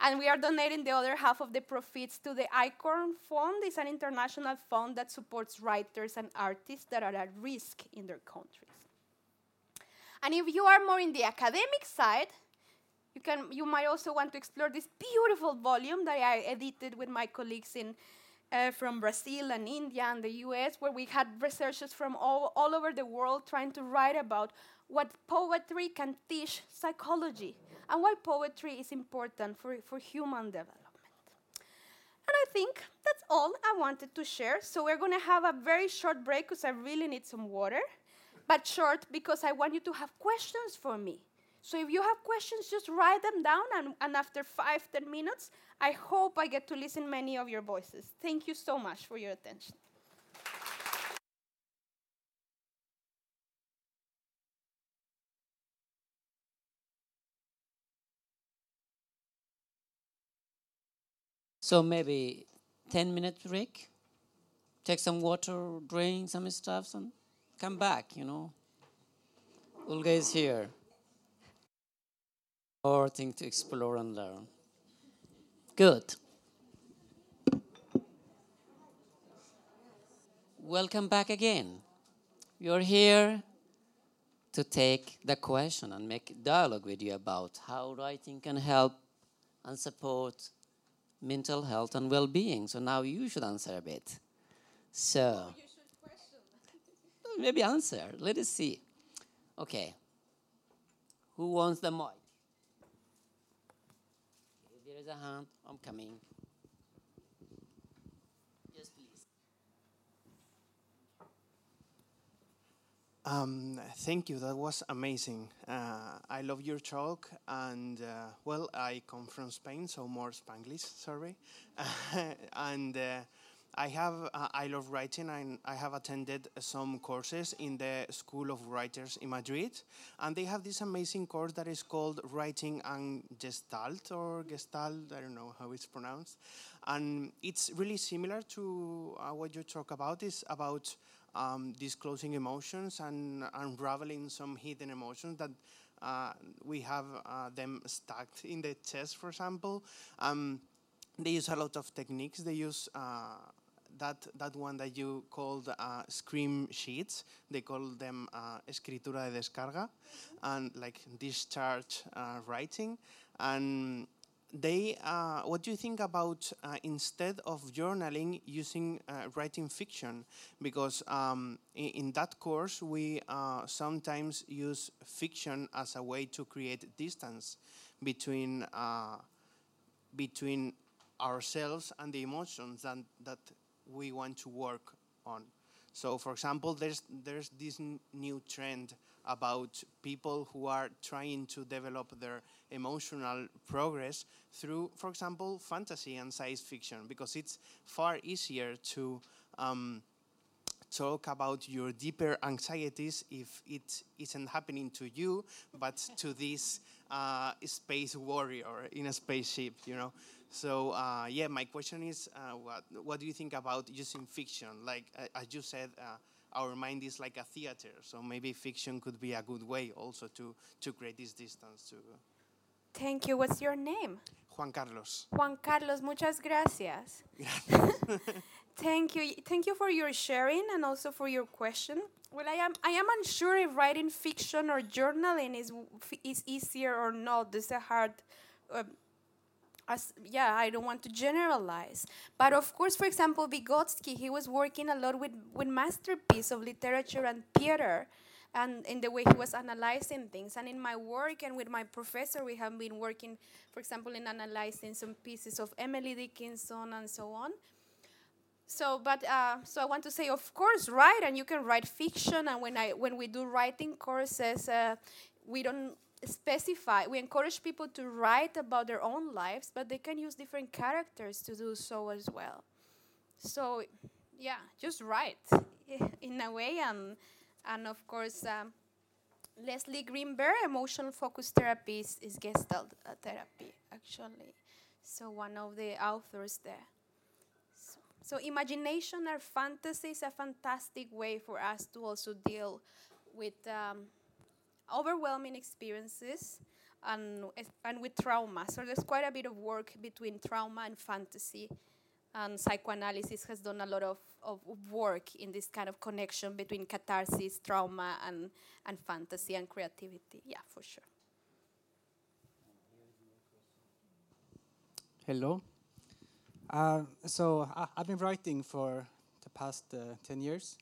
Speaker 1: And we are donating the other half of the profits to the ICORN Fund. It's an international fund that supports writers and artists that are at risk in their countries. And if you are more in the academic side, you, can, you might also want to explore this beautiful volume that I edited with my colleagues in, uh, from Brazil and India and the US, where we had researchers from all, all over the world trying to write about what poetry can teach psychology and why poetry is important for, for human development. And I think that's all I wanted to share. So we're going to have a very short break because I really need some water, but short because I want you to have questions for me. So if you have questions, just write them down, and, and after five, ten minutes, I hope I get to listen many of your voices. Thank you so much for your attention.
Speaker 2: So maybe 10 minute break, take some water, drink some stuff, and come back, you know. Olga is here. More thing to explore and learn. Good. Welcome back again. You're here to take the question and make dialogue with you about how writing can help and support mental health and well-being. So now you should answer a bit. So maybe answer. Let us see. Okay. Who wants the mic? There is a hand. I'm coming. Yes, please.
Speaker 3: Um, thank you. That was amazing. Uh, I love your talk, and uh, well, I come from Spain, so more Spanglish. Sorry, and. Uh, I have uh, I love writing and I have attended some courses in the School of Writers in Madrid and they have this amazing course that is called Writing and Gestalt or Gestalt I don't know how it's pronounced and it's really similar to uh, what you talk about is about um, disclosing emotions and unraveling some hidden emotions that uh, we have uh, them stuck in the chest, for example. Um, they use a lot of techniques. They use uh, that that one that you called uh, scream sheets. They call them uh, escritura de descarga, and like discharge uh, writing. And they, uh, what do you think about uh, instead of journaling using uh, writing fiction? Because um, in, in, that course we sometimes use fiction as a way to create distance between between ourselves and the emotions that, that we want to work on. So, for example, there's there's this new trend about people who are trying to develop their emotional progress through, for example, fantasy and science fiction, because it's far easier to um, talk about your deeper anxieties if it isn't happening to you, but to this uh, space warrior in a spaceship, you know. So uh, yeah, my question is, uh, what what do you think about using fiction? Like uh, as you said, uh, our mind is like a theater, so maybe fiction could be a good way also to to create this distance. To
Speaker 1: Thank you. What's your name?
Speaker 3: Juan Carlos.
Speaker 1: Juan Carlos, muchas gracias. Thank you. Thank you for your sharing and also for your question. Well, I am I am unsure if writing fiction or journaling is is easier or not. This is a hard uh, as, yeah, I don't want to generalize. But of course, for example, Vygotsky, he was working a lot with, with masterpiece of literature and theater and in the way he was analyzing things. And in my work and with my professor, we have been working, for example, in analyzing some pieces of Emily Dickinson and so on. So, but uh, so I want to say, of course, write, and you can write fiction. And when I when we do writing courses, uh, we don't specify, we encourage people to write about their own lives, but they can use different characters to do so as well. So, yeah, just write in a way, and and of course, um, Leslie Greenberg, emotional focus therapy is, is Gestalt uh, therapy actually. So one of the authors there. So, so imagination or fantasy is a fantastic way for us to also deal with. Um, overwhelming experiences and, and with trauma. So there's quite a bit of work between trauma and fantasy. And psychoanalysis has done a lot of, of work in this kind of connection between catharsis, trauma, and, and fantasy and creativity. Yeah, for sure.
Speaker 4: Hello. Uh, so I, have been writing for the past uh, 10 years,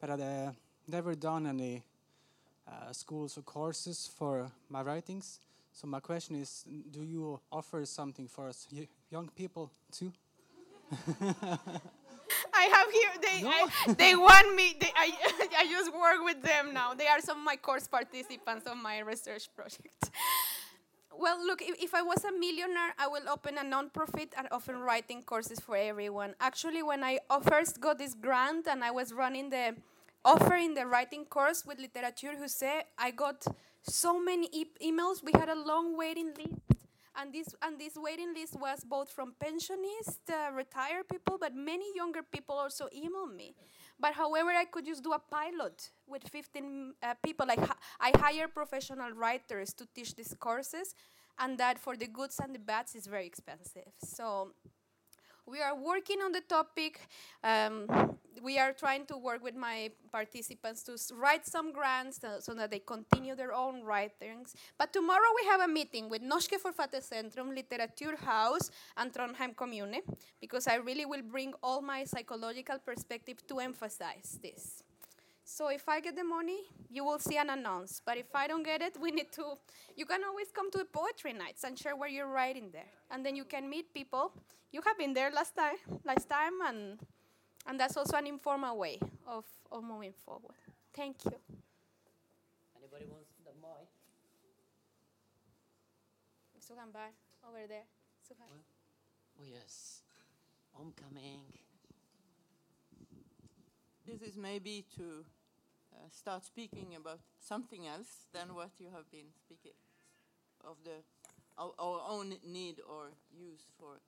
Speaker 4: but I've uh, never done any uh, schools or courses for my writings. So my question is, do you offer something for us young people too?
Speaker 1: I have here. They no. I, they want me. They, I I just work with them now. They are some of my course participants of my research project. Well, look, if, if I was a millionaire, I will open a non-profit and offer writing courses for everyone. Actually, when I first got this grant and I was running the offering the writing course with Literature who said I got so many e emails. We had a long waiting list. And this, and this waiting list was both from pensionists, uh, retired people, but many younger people also emailed me. But however, I could just do a pilot with 15 uh, people. Like I hire professional writers to teach these courses, and that for the goods and the bads is very expensive. So we are working on the topic. Um, we are trying to work with my participants to write some grants uh, so that they continue their own writings. But tomorrow we have a meeting with Norske Forfattersentrum, Litteraturhaus, and Trondheim Kommune, because I really will bring all my psychological perspective to emphasize this. So if I get the money, you will see an announce. But if I don't get it, we need to. You can always come to the poetry nights and share what you're writing there, and then you can meet people. You have been there last time, last time, and and that's also an informal way of of moving forward. Thank you.
Speaker 2: Anybody wants the mic?
Speaker 1: Sugan over there. Sugan.
Speaker 2: Oh yes, homecoming
Speaker 5: this is maybe to uh, start speaking about something else than what you have been speaking of the our, our own need or use for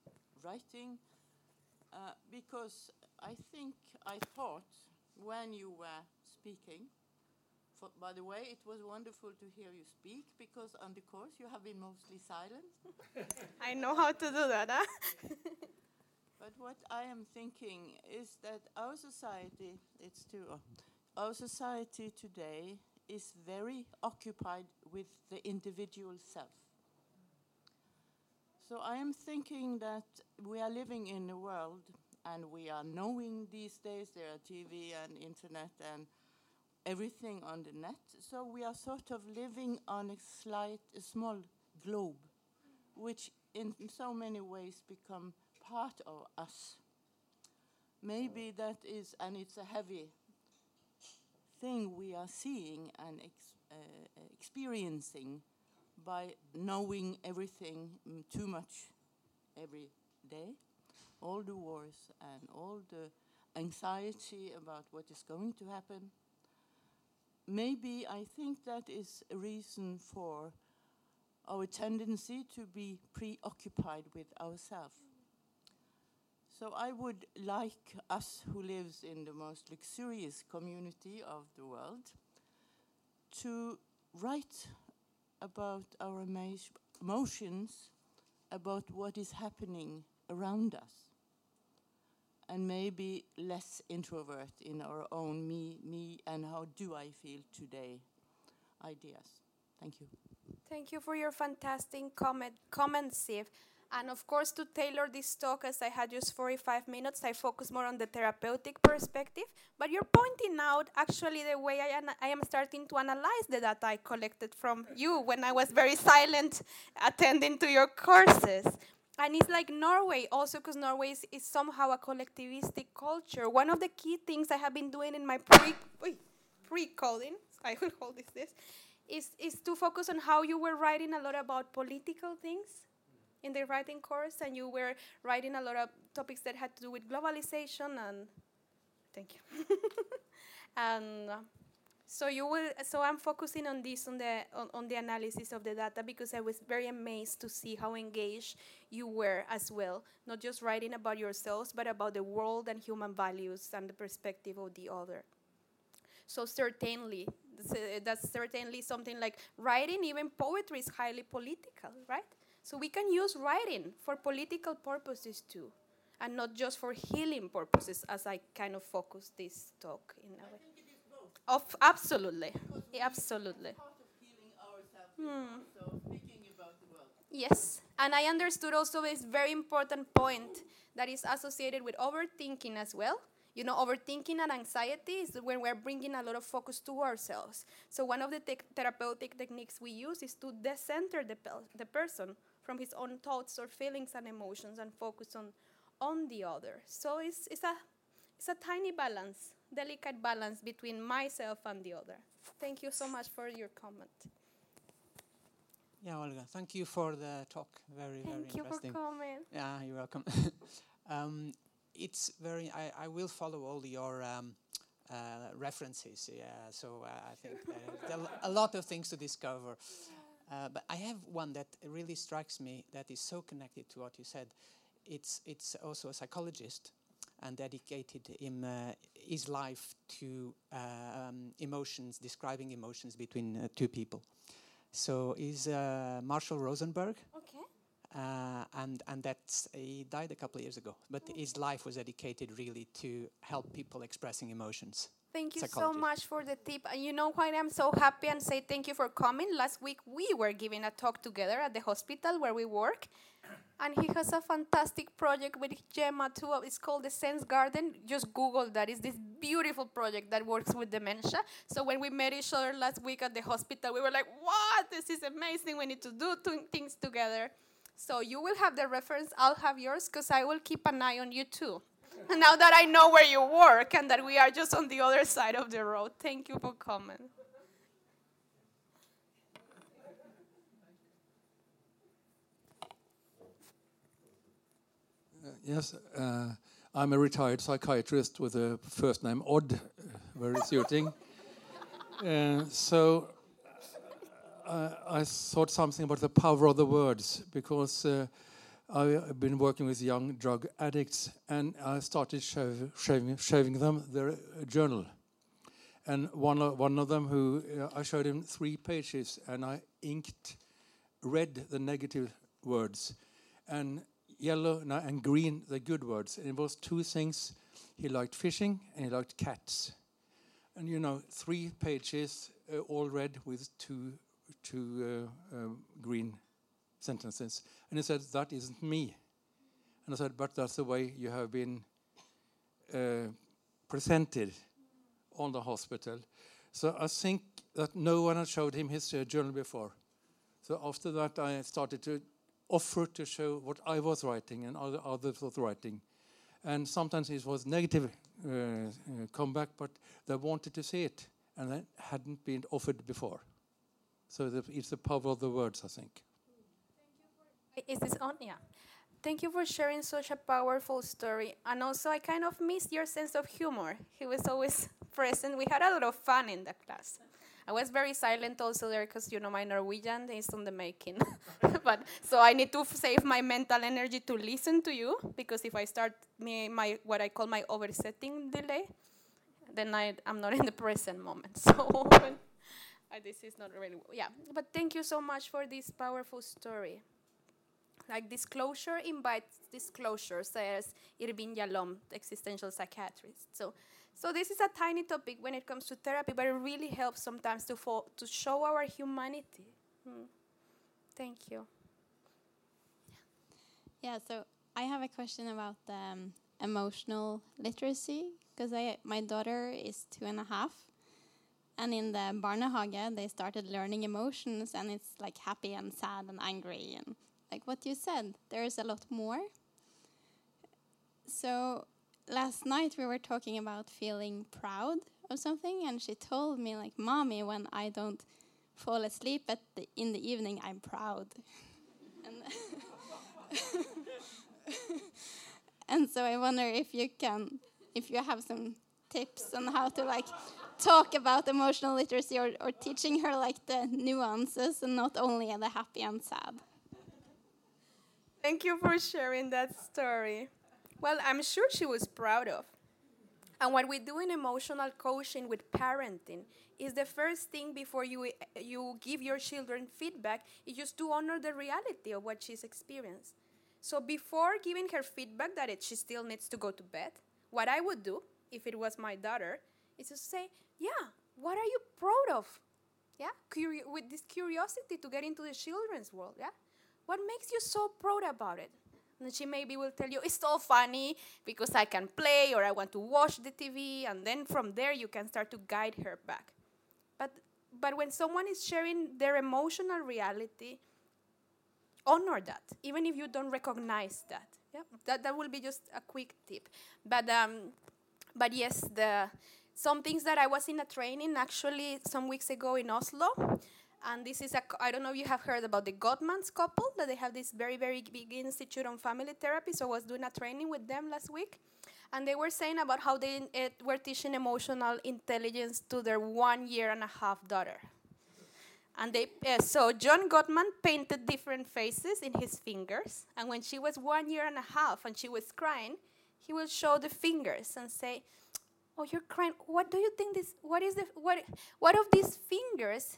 Speaker 5: writing, uh, because I think I thought when you were speaking. For, by the way, it was wonderful to hear you speak because on the course you have been mostly silent.
Speaker 1: I know how to do that, huh?
Speaker 5: But what I am thinking is that our society, it's true, oh, our society today is very occupied with the individual self. So I am thinking that we are living in a world and we are knowing these days there are TV and internet and everything on the net. So we are sort of living on a slight, a small globe, which in so many ways become part of us. Maybe that is, and it's a heavy thing we are seeing and ex- uh, experiencing by knowing everything mm, too much every day. All the wars and all the anxiety about what is going to happen. Maybe I think that is a reason for our tendency to be preoccupied with ourselves. So I would like us who lives in the most luxurious community of the world to write about our emotions, about what is happening around us, and maybe less introvert in our own me, me, and how do I feel today ideas. Thank you.
Speaker 1: Thank you for your fantastic comment, comment, Siv. And of course, to tailor this talk, as I had just 45 minutes, I focus more on the therapeutic perspective. But you're pointing out actually the way I, ana- I am starting to analyze the data I collected from you when I was very silent attending to your courses. And it's like Norway, also because Norway is, is somehow a collectivistic culture. One of the key things I have been doing in my pre pre coding, I will call this, this is, is to focus on how you were writing a lot about political things in the writing course, and you were writing a lot of topics that had to do with globalization and thank you. and uh, so you will. So I'm focusing on this on the on, on the analysis of the data because I was very amazed to see how engaged you were as well, not just writing about yourselves, but about the world and human values and the perspective of the other. So certainly, that's, uh, certainly something like writing. Even poetry is highly political, right? So we can use writing for political purposes too, and not just for healing purposes, as I kind of focus this talk in a way. Of absolutely, absolutely.
Speaker 5: World.
Speaker 1: Yes, and I understood also this very important point that is associated with overthinking as well. You know, overthinking and anxiety is when we're bringing a lot of focus to ourselves. So one of the tech therapeutic techniques we use is to decenter the, pel- the person from his own thoughts or feelings and emotions and focus on on the other. So it's, it's a it's a tiny balance, delicate balance between myself and the other. Thank you so much for your comment.
Speaker 4: Yeah, Olga, thank you for the talk. Very, very interesting.
Speaker 1: Thank you for
Speaker 4: interesting.
Speaker 1: coming.
Speaker 4: Yeah, you're welcome. um, it's very. I, I will follow all your um, uh, references. Yeah, so uh, I think uh, there are a lot of things to discover. Uh, but I have one that really strikes me that is so connected to what you said. It's it's also a psychologist and dedicated him uh, his life to um, emotions, describing emotions between uh, two people. So is uh, Marshall Rosenberg,
Speaker 1: Okay.
Speaker 4: uh, and and that's he died a couple of years ago. But his life was dedicated really to help people expressing emotions.
Speaker 1: Thank you so much for the tip. And you know why I'm so happy and say thank you for coming? Last week we were giving a talk together at the hospital where we work. And he has a fantastic project with Gemma too. It's called the Sense Garden. Just Google that. It's this beautiful project that works with dementia. So when we met each other last week at the hospital, we were like, "What? This is amazing. We need to do things together." So you will have the reference. I'll have yours because I will keep an eye on you too. now that I know where you work and that we are just on the other side of the road, thank you for coming.
Speaker 6: Yes, uh, I'm a retired psychiatrist with a first name Odd, uh, very suiting. uh, so uh, I thought something about the power of the words because uh, I've been working with young drug addicts, and I started shave, shaving, shaving them their uh, journal. And one of, one of them, who uh, I showed him three pages, and I inked, read the negative words, and yellow no, and green the good words. And it was two things: he liked fishing and he liked cats. And you know, three pages uh, all red with two two uh, um, green sentences. And he said, That isn't me. And I said, But that's the way you have been uh, presented on the hospital. So I think that no one had showed him his uh, journal before. So after that, I started to offer to show what I was writing and other others was writing. And sometimes it was negative uh, uh, comeback, but they wanted to see it, and that hadn't been offered before. So the, it's the power of the words, I think.
Speaker 1: Is this on? Yeah. Thank you for sharing such a powerful story. And also, I kind of missed your sense of humor. He was always present. We had a lot of fun in the class. I was very silent also there because you know my Norwegian is on the making. but so I need to save my mental energy to listen to you because if I start me my what I call my oversetting delay, then I I'm not in the present moment. So this is not really yeah. But thank you so much for this powerful story. Like disclosure invites disclosure, says Irvin Yalom, existential psychiatrist. So, so this is a tiny topic when it comes to therapy, but it really helps sometimes to fo- to show our humanity. Hmm. Thank you.
Speaker 7: Yeah, so I have a question about um, emotional literacy because I my daughter is two and a half, and in the barnehage they started learning emotions, and it's like happy and sad and angry and like what you said. There is a lot more. So last night we were talking about feeling proud of something, and she told me like, "Mommy, when I don't fall asleep at the, in the evening, I'm proud." and and so I wonder if you can, if you have some tips on how to like talk about emotional literacy or, or teaching her like the nuances and not only the happy and sad.
Speaker 1: Thank you for sharing that story. Well, I'm sure she was proud of. And what we do in emotional coaching with parenting is the first thing before you you give your children feedback is just to honor the reality of what she's experienced. So before giving her feedback that it, she still needs to go to bed, what I would do if it was my daughter is to say, "Yeah, what are you proud of?" Yeah, Curi- with this curiosity to get into the children's world. Yeah, what makes you so proud about it? And she maybe will tell you, it's so funny because I can play or I want to watch the TV. And then from there, you can start to guide her back. But, but when someone is sharing their emotional reality, honor that, even if you don't recognize that. Yeah? That, that will be just a quick tip. But, um, but yes, the, some things that I was in a training actually some weeks ago in Oslo and this is a, I don't know if you have heard about the Gottmans couple, that they have this very, very big institute on family therapy. So I was doing a training with them last week. And they were saying about how they uh, were teaching emotional intelligence to their one year and a half daughter. And they, uh, so John Gottman painted different faces in his fingers. And when she was one year and a half and she was crying, he will show the fingers and say, "Oh, you're crying. What do you think this? What is the what? What of these fingers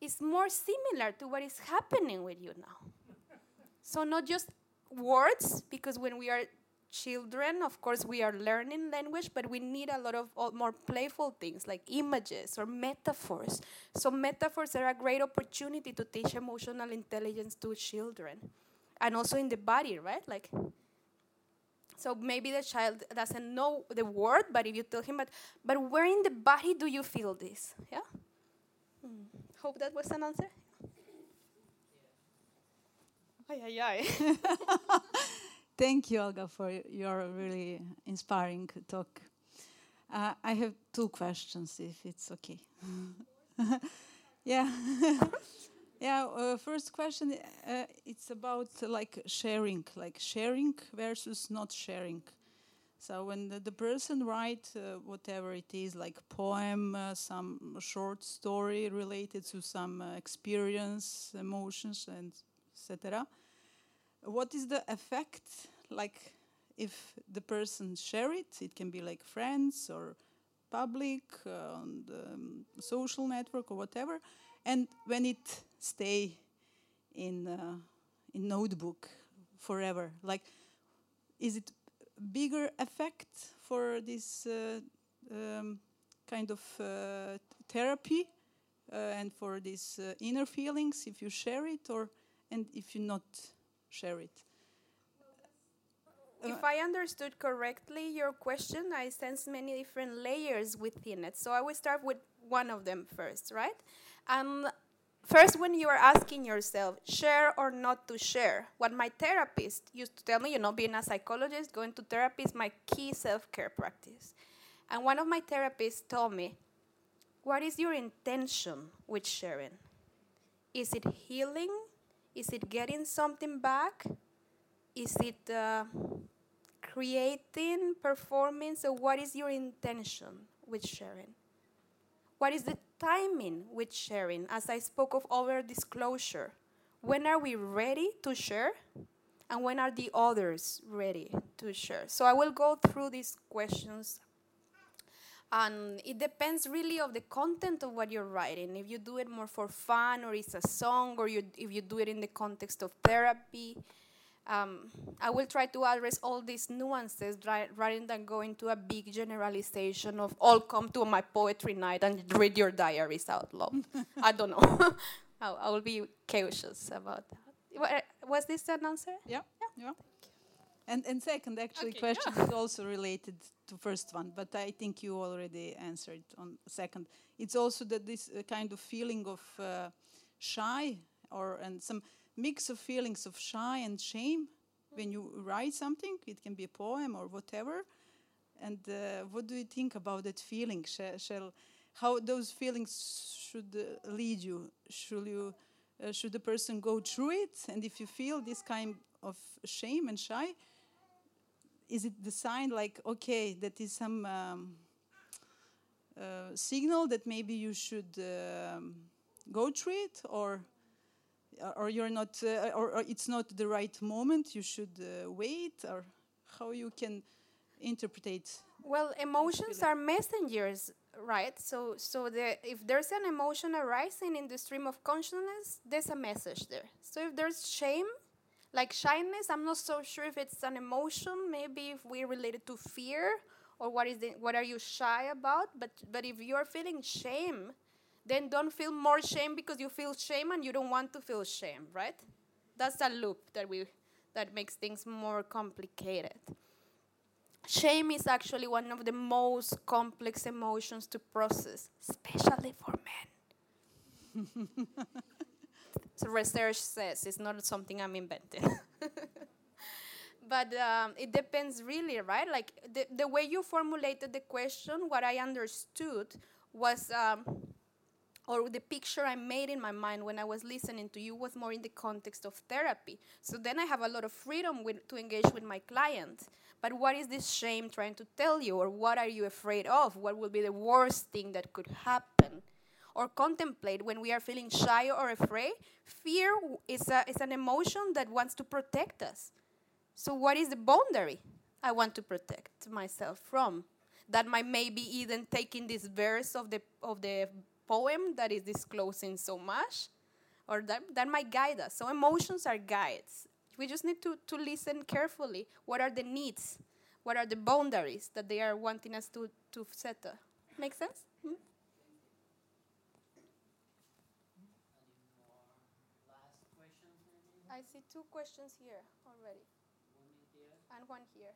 Speaker 1: is more similar to what is happening with you now. so, not just words, because when we are children, of course, we are learning language, but we need a lot of more playful things like images or metaphors. So, metaphors are a great opportunity to teach emotional intelligence to children. And also in the body, right? Like, so maybe the child doesn't know the word, but if you tell him, but, but where in the body do you feel this? Yeah? Hmm. Hope that was an answer. Ay, ay, ay.
Speaker 8: Thank you, Olga, for your really inspiring talk. Uh, I have two questions, if it's okay. yeah. yeah. Uh, first question, uh, it's about like sharing, like sharing versus not sharing. So when the, the person writes uh, whatever it is, like poem, uh, some short story related to some uh, experience, emotions, and etc., what is the effect? Like, if the person share it, it can be like friends or public uh, on the um, social network or whatever, and when it stay in uh, in notebook forever, like, is it bigger effect for this uh, um, kind of uh, therapy uh, and for these uh, inner feelings if you share it or and if you not share it
Speaker 1: if I understood correctly your question, I sense many different layers within it. So I will start with one of them first, right? And first, when you are asking yourself, share or not to share, what my therapist used to tell me, you know, being a psychologist, going to therapy is my key self care practice. And one of my therapists told me, what is your intention with sharing? Is it healing? Is it getting something back? Is it uh, creating, performing? So, what is your intention with sharing? What is the timing with sharing? As I spoke of over disclosure, when are we ready to share? And when are the others ready to share? So, I will go through these questions and it depends really of the content of what you're writing if you do it more for fun or it's a song or you, if you do it in the context of therapy um, i will try to address all these nuances rather than go into a big generalization of all come to my poetry night and read your diaries out loud i don't know I, I, will be cautious about that was this an answer
Speaker 8: yeah yeah, yeah. And and second, actually, okay, question yeah. is also related to first one, but I think you already answered on second. It's also that this uh, kind of feeling of uh, shy or and some mix of feelings of shy and shame when you write something. It can be a poem or whatever. And uh, what do you think about that feeling? Shall, shall how those feelings should uh, lead you? Should you uh, should the person go through it? And if you feel this kind of shame and shy, is it the sign like okay that is some um, uh, signal that maybe you should um, go through it or or you're not uh, or, or, it's not the right moment you should uh, wait or how you can interpret
Speaker 1: well emotions are messengers right so so the, if there's an emotion arising in the stream of consciousness there's a message there so if there's shame like shyness, I'm not so sure if it's an emotion. Maybe if we relate it to fear or what is the, what are you shy about? But but if you're feeling shame, then don't feel more shame because you feel shame and you don't want to feel shame, right? That's a loop that we that makes things more complicated. Shame is actually one of the most complex emotions to process, especially for men. So research says it's not something I'm inventing. but um, it depends really, right? Like the, the way you formulated the question, what I understood was, um, or the picture I made in my mind when I was listening to you was more in the context of therapy. So then I have a lot of freedom with, to engage with my client. But what is this shame trying to tell you, or what are you afraid of? What will be the worst thing that could happen? or contemplate when we are feeling shy or afraid, fear is, a, is an emotion that wants to protect us. So, what is the boundary I want to protect myself from? That might maybe even taking this verse of the, of the poem that is disclosing so much, or that, that might guide us. So, emotions are guides. We just need to, to listen carefully. What are the needs? What are the boundaries that they are wanting us to, to set? Make sense? Hmm? I see two questions here already. One. And one here.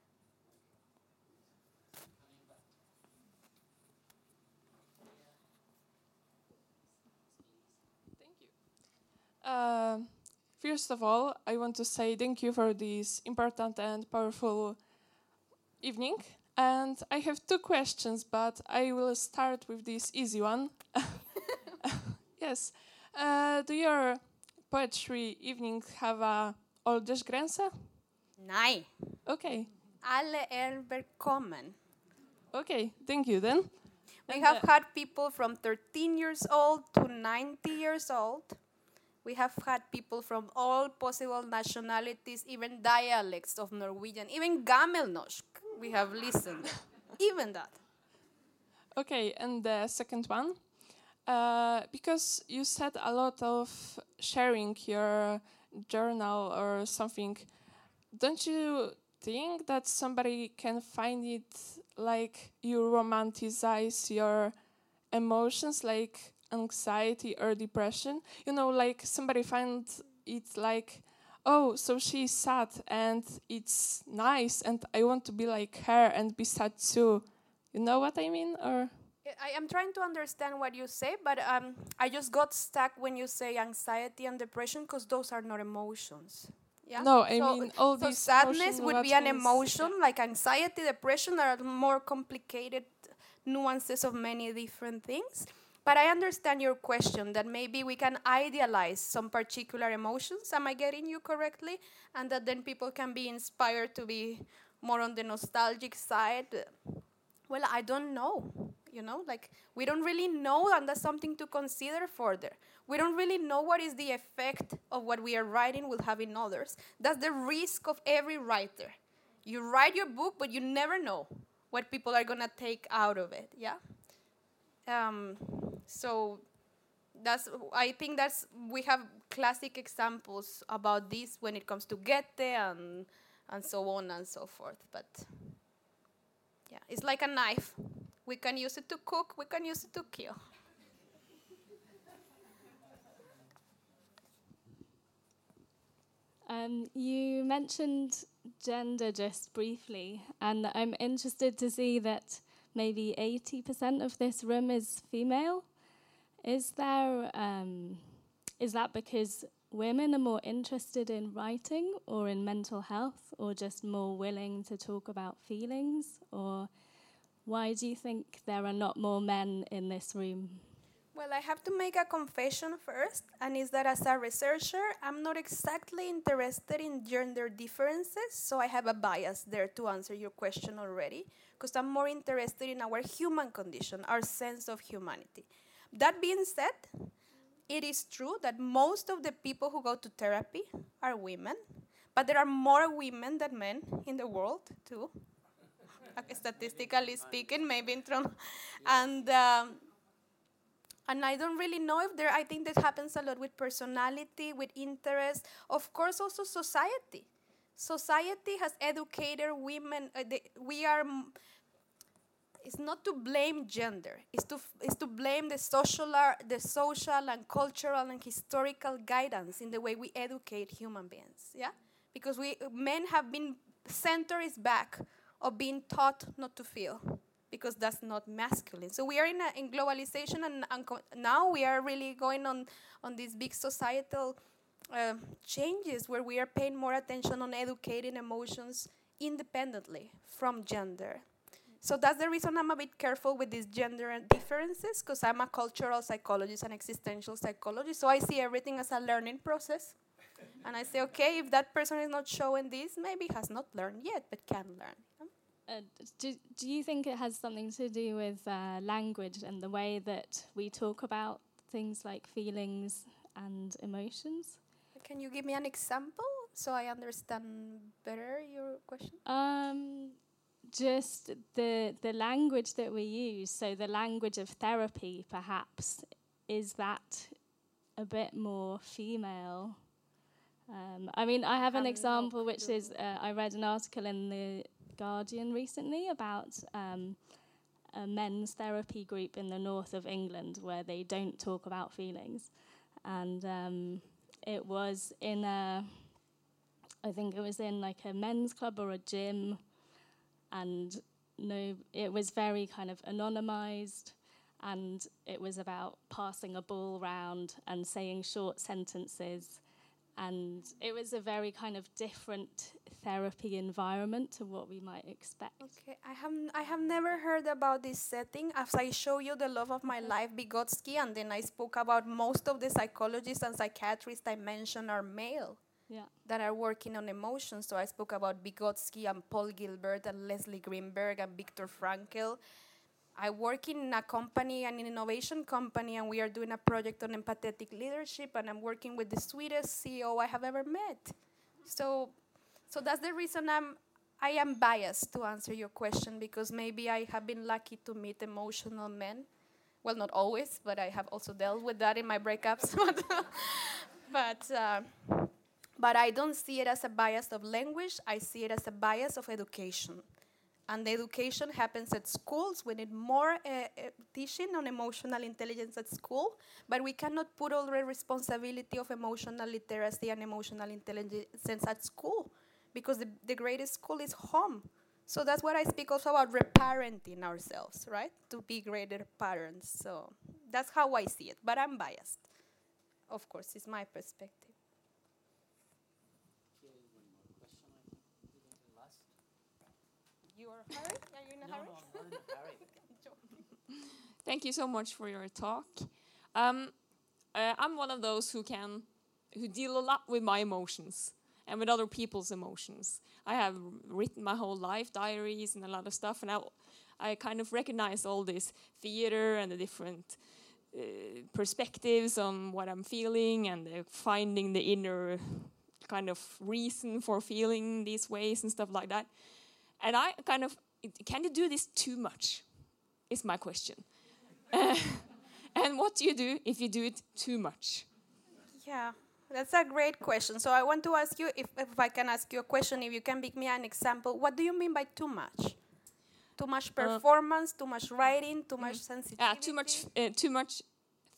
Speaker 9: Uh, first of all, I want to say thank you for this important and powerful evening. And I have two questions, but I will start with this easy one. yes. Uh, do your poetry evening have a åldersgräns?
Speaker 1: Nej.
Speaker 9: Okay.
Speaker 1: Alle är välkommen.
Speaker 9: Okay, thank you then.
Speaker 1: We and have uh, had people from 13 years old to 90 years old. We have had people from all possible nationalities, even dialects of Norwegian, even Gammelnorsk. We have listened, even that.
Speaker 9: Okay, and the second one, uh, because you said a lot of sharing your journal or something, don't you think that somebody can find it like you romanticize your emotions, like anxiety or depression? You know, like somebody finds it like, oh, so she's sad and it's nice and I want to be like her and be sad too. You know what I mean? Or
Speaker 1: I am trying to understand what you say, but um, I just got stuck when you say anxiety and depression because those are not emotions. Yeah?
Speaker 9: No, I mean, all
Speaker 1: so
Speaker 9: these
Speaker 1: sadness would be an emotion, like anxiety, depression are more complicated nuances of many different things. But I understand your question that maybe we can idealize some particular emotions. Am I getting you correctly? And that then people can be inspired to be more on the nostalgic side. Well, I don't know. You know, like we don't really know, and that's something to consider further. We don't really know what is the effect of what we are writing will have in others. That's the risk of every writer. You write your book, but you never know what people are gonna take out of it. Yeah. Um, so that's I think that's we have classic examples about this when it comes to Goethe and and so on and so forth. But yeah, it's like a knife. We can use it to cook. We can use it to kill.
Speaker 10: Um, you mentioned gender just briefly, and I'm interested to see that maybe 80% of this room is female. Is there um, is that because women are more interested in writing or in mental health, or just more willing to talk about feelings, or why do you think there are not more men in this room?
Speaker 1: Well, I have to make a confession first, and is that as a researcher, I'm not exactly interested in gender differences, so I have a bias there to answer your question already, because I'm more interested in our human condition, our sense of humanity. That being said, it is true that most of the people who go to therapy are women, but there are more women than men in the world, too. Okay, statistically speaking, maybe in Toronto. And um, and I don't really know if there. I think that happens a lot with personality, with interest. Of course, also society. Society has educated women. Uh, they, we are. It's not to blame gender. It's to it's to blame the social, the social and cultural and historical guidance in the way we educate human beings. Yeah, because we men have been center is back of being taught not to feel because that's not masculine. So we are in, a, in globalization, and, and now we are really going on on these big societal uh, changes where we are paying more attention on educating emotions independently from gender. So that's the reason I'm a bit careful with these gender differences, because I'm a cultural psychologist and existential psychologist. So I see everything as a learning process. And I say, okay, if that person is not showing this, maybe has not learned yet, but can learn.
Speaker 10: Uh, do, do you think it has something to do with uh, language and the way that we talk about things like feelings and emotions?
Speaker 1: Can you give me an example so I understand better your question?
Speaker 10: Um, just the the language that we use. So the language of therapy, perhaps, is that a bit more female? Um, I mean, I have an example, which is uh, I read an article in the Guardian recently about um, a men's therapy group in the north of England where they don't talk about feelings, and um, it was in a, I think it was in like a men's club or a gym, and no, it was very kind of anonymized, and it was about passing a ball round and saying short sentences and it was a very kind of different therapy environment to what we might expect.
Speaker 1: Okay, I have I have never heard about this setting. As I show you the love of my life, Vygotsky, and then I spoke about most of the psychologists and psychiatrists I mentioned are male
Speaker 10: Yeah.
Speaker 1: that are working on emotions. So I spoke about Vygotsky and Paul Gilbert and Leslie Greenberg and Viktor Frankl. I work in a company, an innovation company, and we are doing a project on empathetic leadership, and I'm working with the sweetest CEO I have ever met. So, so that's the reason I'm, I am biased to answer your question because maybe I have been lucky to meet emotional men. Well, not always, but I have also dealt with that in my breakups. but, uh, but I don't see it as a bias of language. I see it as a bias of education and the education happens at schools. We need more uh, teaching on emotional intelligence at school, but we cannot put all the responsibility of emotional literacy and emotional intelligence at school because the, the greatest school is home. So that's what I speak also about reparenting ourselves, right? To be greater parents. So that's how I see it, but I'm biased. Of course, it's my perspective. You are hurry? Are you in a no, hurry? No, I'm not in a hurry.
Speaker 11: Thank you so much for your talk. Um, uh, I'm one of those who can, who deal a lot with my emotions and with other people's emotions. I have written my whole life diaries and a lot of stuff, and I, I kind of recognize all this theater and the different uh, perspectives on what I'm feeling and uh, finding the inner kind of reason for feeling these ways and stuff like that. And I kind of, can you do this too much? Is my question. and what do you do if you do it too much?
Speaker 1: Yeah, that's a great question. So I want to ask you if, if I can ask you a question, if you can give me an example. What do you mean by too much? Too much uh, performance, uh, too much writing, too much sensitivity?
Speaker 11: Yeah, too much, uh, too much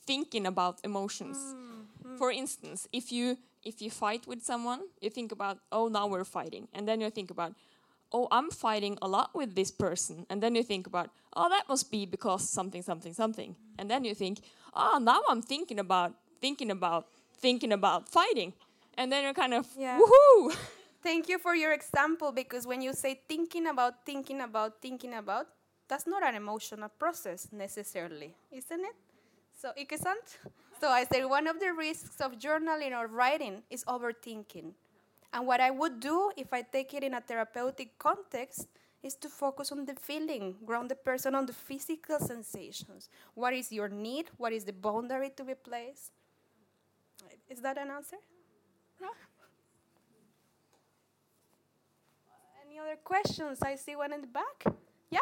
Speaker 11: thinking about emotions. Mm, mm. For instance, if you if you fight with someone, you think about, oh, now we're fighting, and then you think about, oh, I'm fighting a lot with this person. And then you think about, oh, that must be because something, something, something. And then you think, oh, now I'm thinking about, thinking about, thinking about fighting. And then you're kind of, yeah. woohoo!
Speaker 1: Thank you for your example because when you say thinking about, thinking about, thinking about, that's not an emotional process necessarily, isn't it? So, Ike-san? So I said one of the risks of journaling or writing is overthinking. And what I would do if I take it in a therapeutic context is to focus on the feeling, ground the person on the physical sensations. What is your need? What is the boundary to be placed? Is that an answer? No? Any other questions? I see one in the back. Yeah?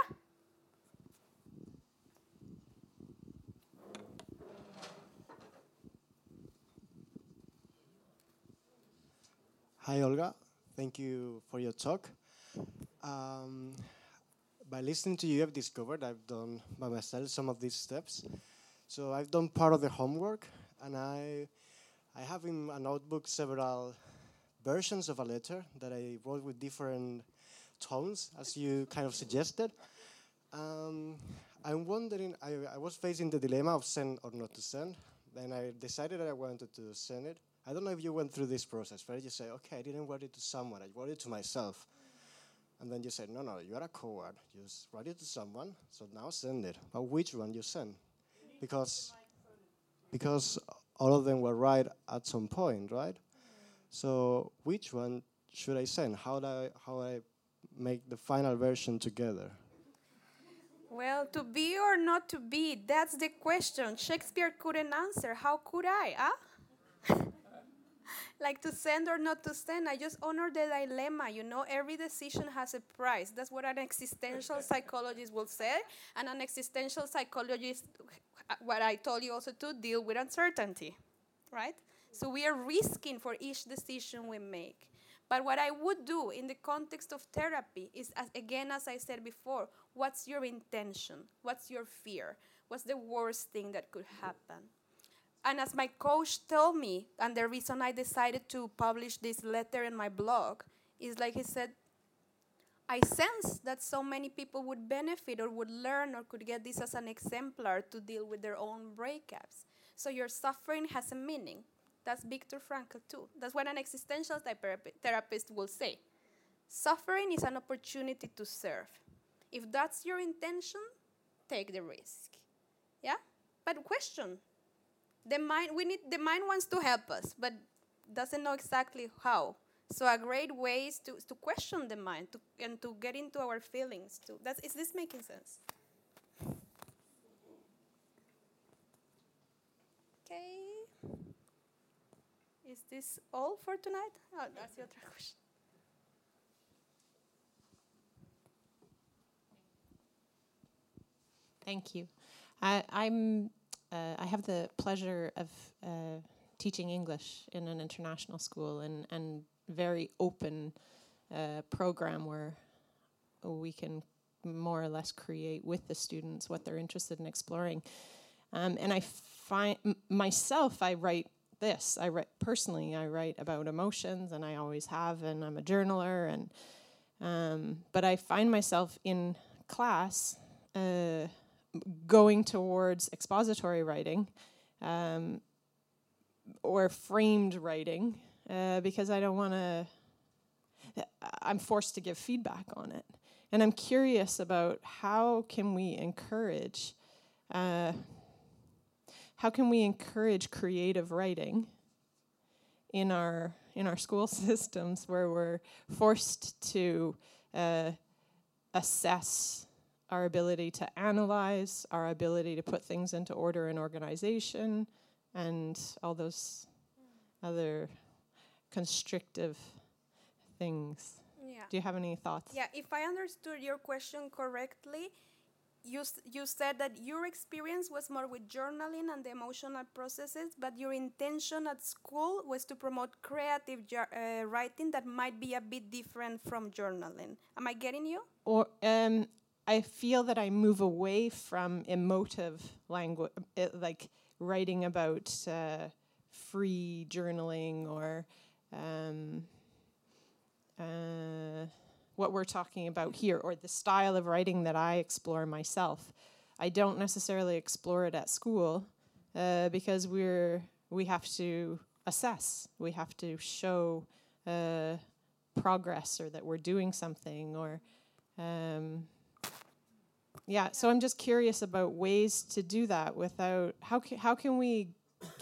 Speaker 12: Hi, Olga. Thank you for your talk. Um, by listening to you, I've discovered I've done by myself some of these steps. So I've done part of the homework, and I, I have in a notebook several versions of a letter that I wrote with different tones, as you kind of suggested. Um, I'm wondering, I, I was facing the dilemma of send or not to send. Then I decided that I wanted to send it. I don't know if you went through this process, where you say, okay, I didn't write it to someone, I wrote it to myself. And then you say, no, no, you're a coward. You just write it to someone, so now send it. But which one you send? Because, because all of them were right at some point, right? So which one should I send? How do I, how I make the final version together?
Speaker 1: Well, to be or not to be, that's the question. Shakespeare couldn't answer. How could I, huh? Like to send or not to send. I just honor the dilemma. You know, every decision has a price. That's what an existential psychologist will say. And an existential psychologist, what I told you also to deal with uncertainty, right? So we are risking for each decision we make. But what I would do in the context of therapy is, as, again, as I said before, what's your intention? What's your fear? What's the worst thing that could happen? And as my coach told me, and the reason I decided to publish this letter in my blog is like he said, I sense that so many people would benefit or would learn or could get this as an exemplar to deal with their own breakups. So your suffering has a meaning. That's Viktor Frankl too. That's what an existential therapist will say. Suffering is an opportunity to serve. If that's your intention, take the risk. Yeah? But question the mind we need the mind wants to help us but doesn't know exactly how. So a great way is to, to question the mind to, and to get into our feelings too. That's is this making sense? Okay. Is this all for tonight? Oh, that's your other question.
Speaker 13: Thank you. I, i'm uh, I have the pleasure of uh, teaching English in an international school and and very open uh, program where we can more or less create with the students what they're interested in exploring. Um, and I find myself, I write this. I write personally. I write about emotions, and I always have. And I'm a journaler, and um, but I find myself in class uh, going towards expository writing um, or framed writing uh, because I don't want to. I'm forced to give feedback on it, and I'm curious about how can we encourage. Uh, how can we encourage creative writing in our in our school systems where we're forced to uh, assess our ability to analyze, our ability to put things into order and organization, and all those other constrictive things.
Speaker 1: Yeah.
Speaker 13: Do you have any thoughts?
Speaker 1: Yeah, if I understood your question correctly, you, you said that your experience was more with journaling and the emotional processes, but your intention at school was to promote creative uh, writing that might be a bit different from journaling. Am I getting you?
Speaker 13: or um, I feel that I move away from emotive language, like writing about uh, free journaling or um, uh, what we're talking about here, or the style of writing that I explore myself. I don't necessarily explore it at school uh, because we're we have to assess, we have to show uh, progress, or that we're doing something, or um, yeah, so I'm just curious about ways to do that without how how can we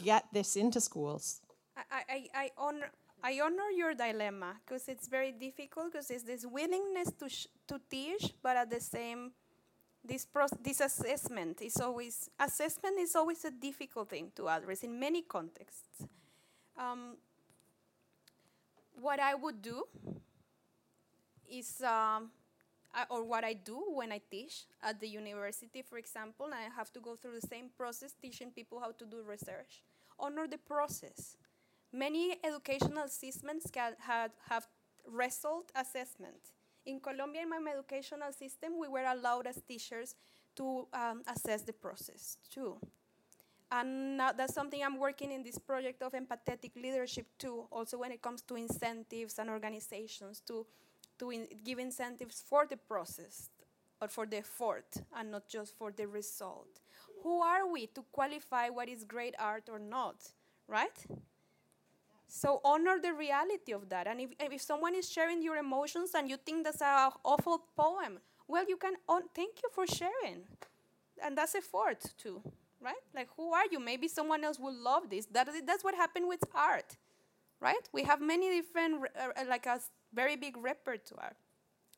Speaker 13: get this into schools?
Speaker 1: I, I, I, honor. I honor your dilemma because it's very difficult because it's this willingness to sh- to teach, but at the same, this proc- this assessment is always assessment is always a difficult thing to address in many contexts. Um, what I would do is, um, I, or what I do when I teach at the university, for example, I have to go through the same process teaching people how to do research. Honor the process. Many educational systems can have, have result assessment. In Colombia, in my educational system, we were allowed as teachers to um, assess the process too. And that's something I'm working in this project of empathetic leadership too, also when it comes to incentives and organizations to, to in give incentives for the process or for the effort and not just for the result. Who are we to qualify what is great art or not, right? So honor the reality of that. And if, if someone is sharing your emotions and you think that's an awful poem, well, you can thank you for sharing. And that's effort too, right? Like, who are you? Maybe someone else will love this. That that's what happened with art, right? We have many different, uh, like a very big repertoire.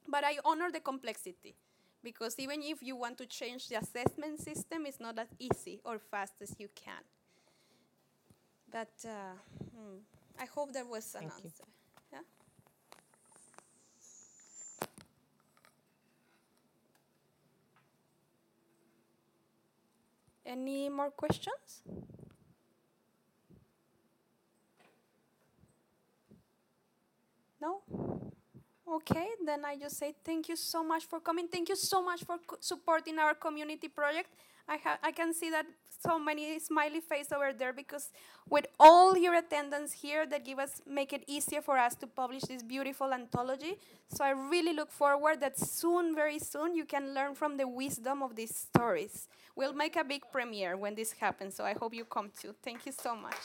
Speaker 1: But I honor the complexity because even if you want to change the assessment system, it's not as easy or fast as you can. But uh, hmm, I hope there was an
Speaker 13: Thank
Speaker 1: answer. Yeah. Any more questions? No? Okay, then I just say thank you so much for coming. Thank you so much for supporting our community project. I, ha- I can see that so many smiley face over there because with all your attendance here that give us make it easier for us to publish this beautiful anthology. So I really look forward that soon, very soon, you can learn from the wisdom of these stories. We'll make a big premiere when this happens, so I hope you come too. Thank you so much.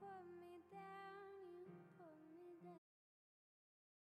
Speaker 1: for me.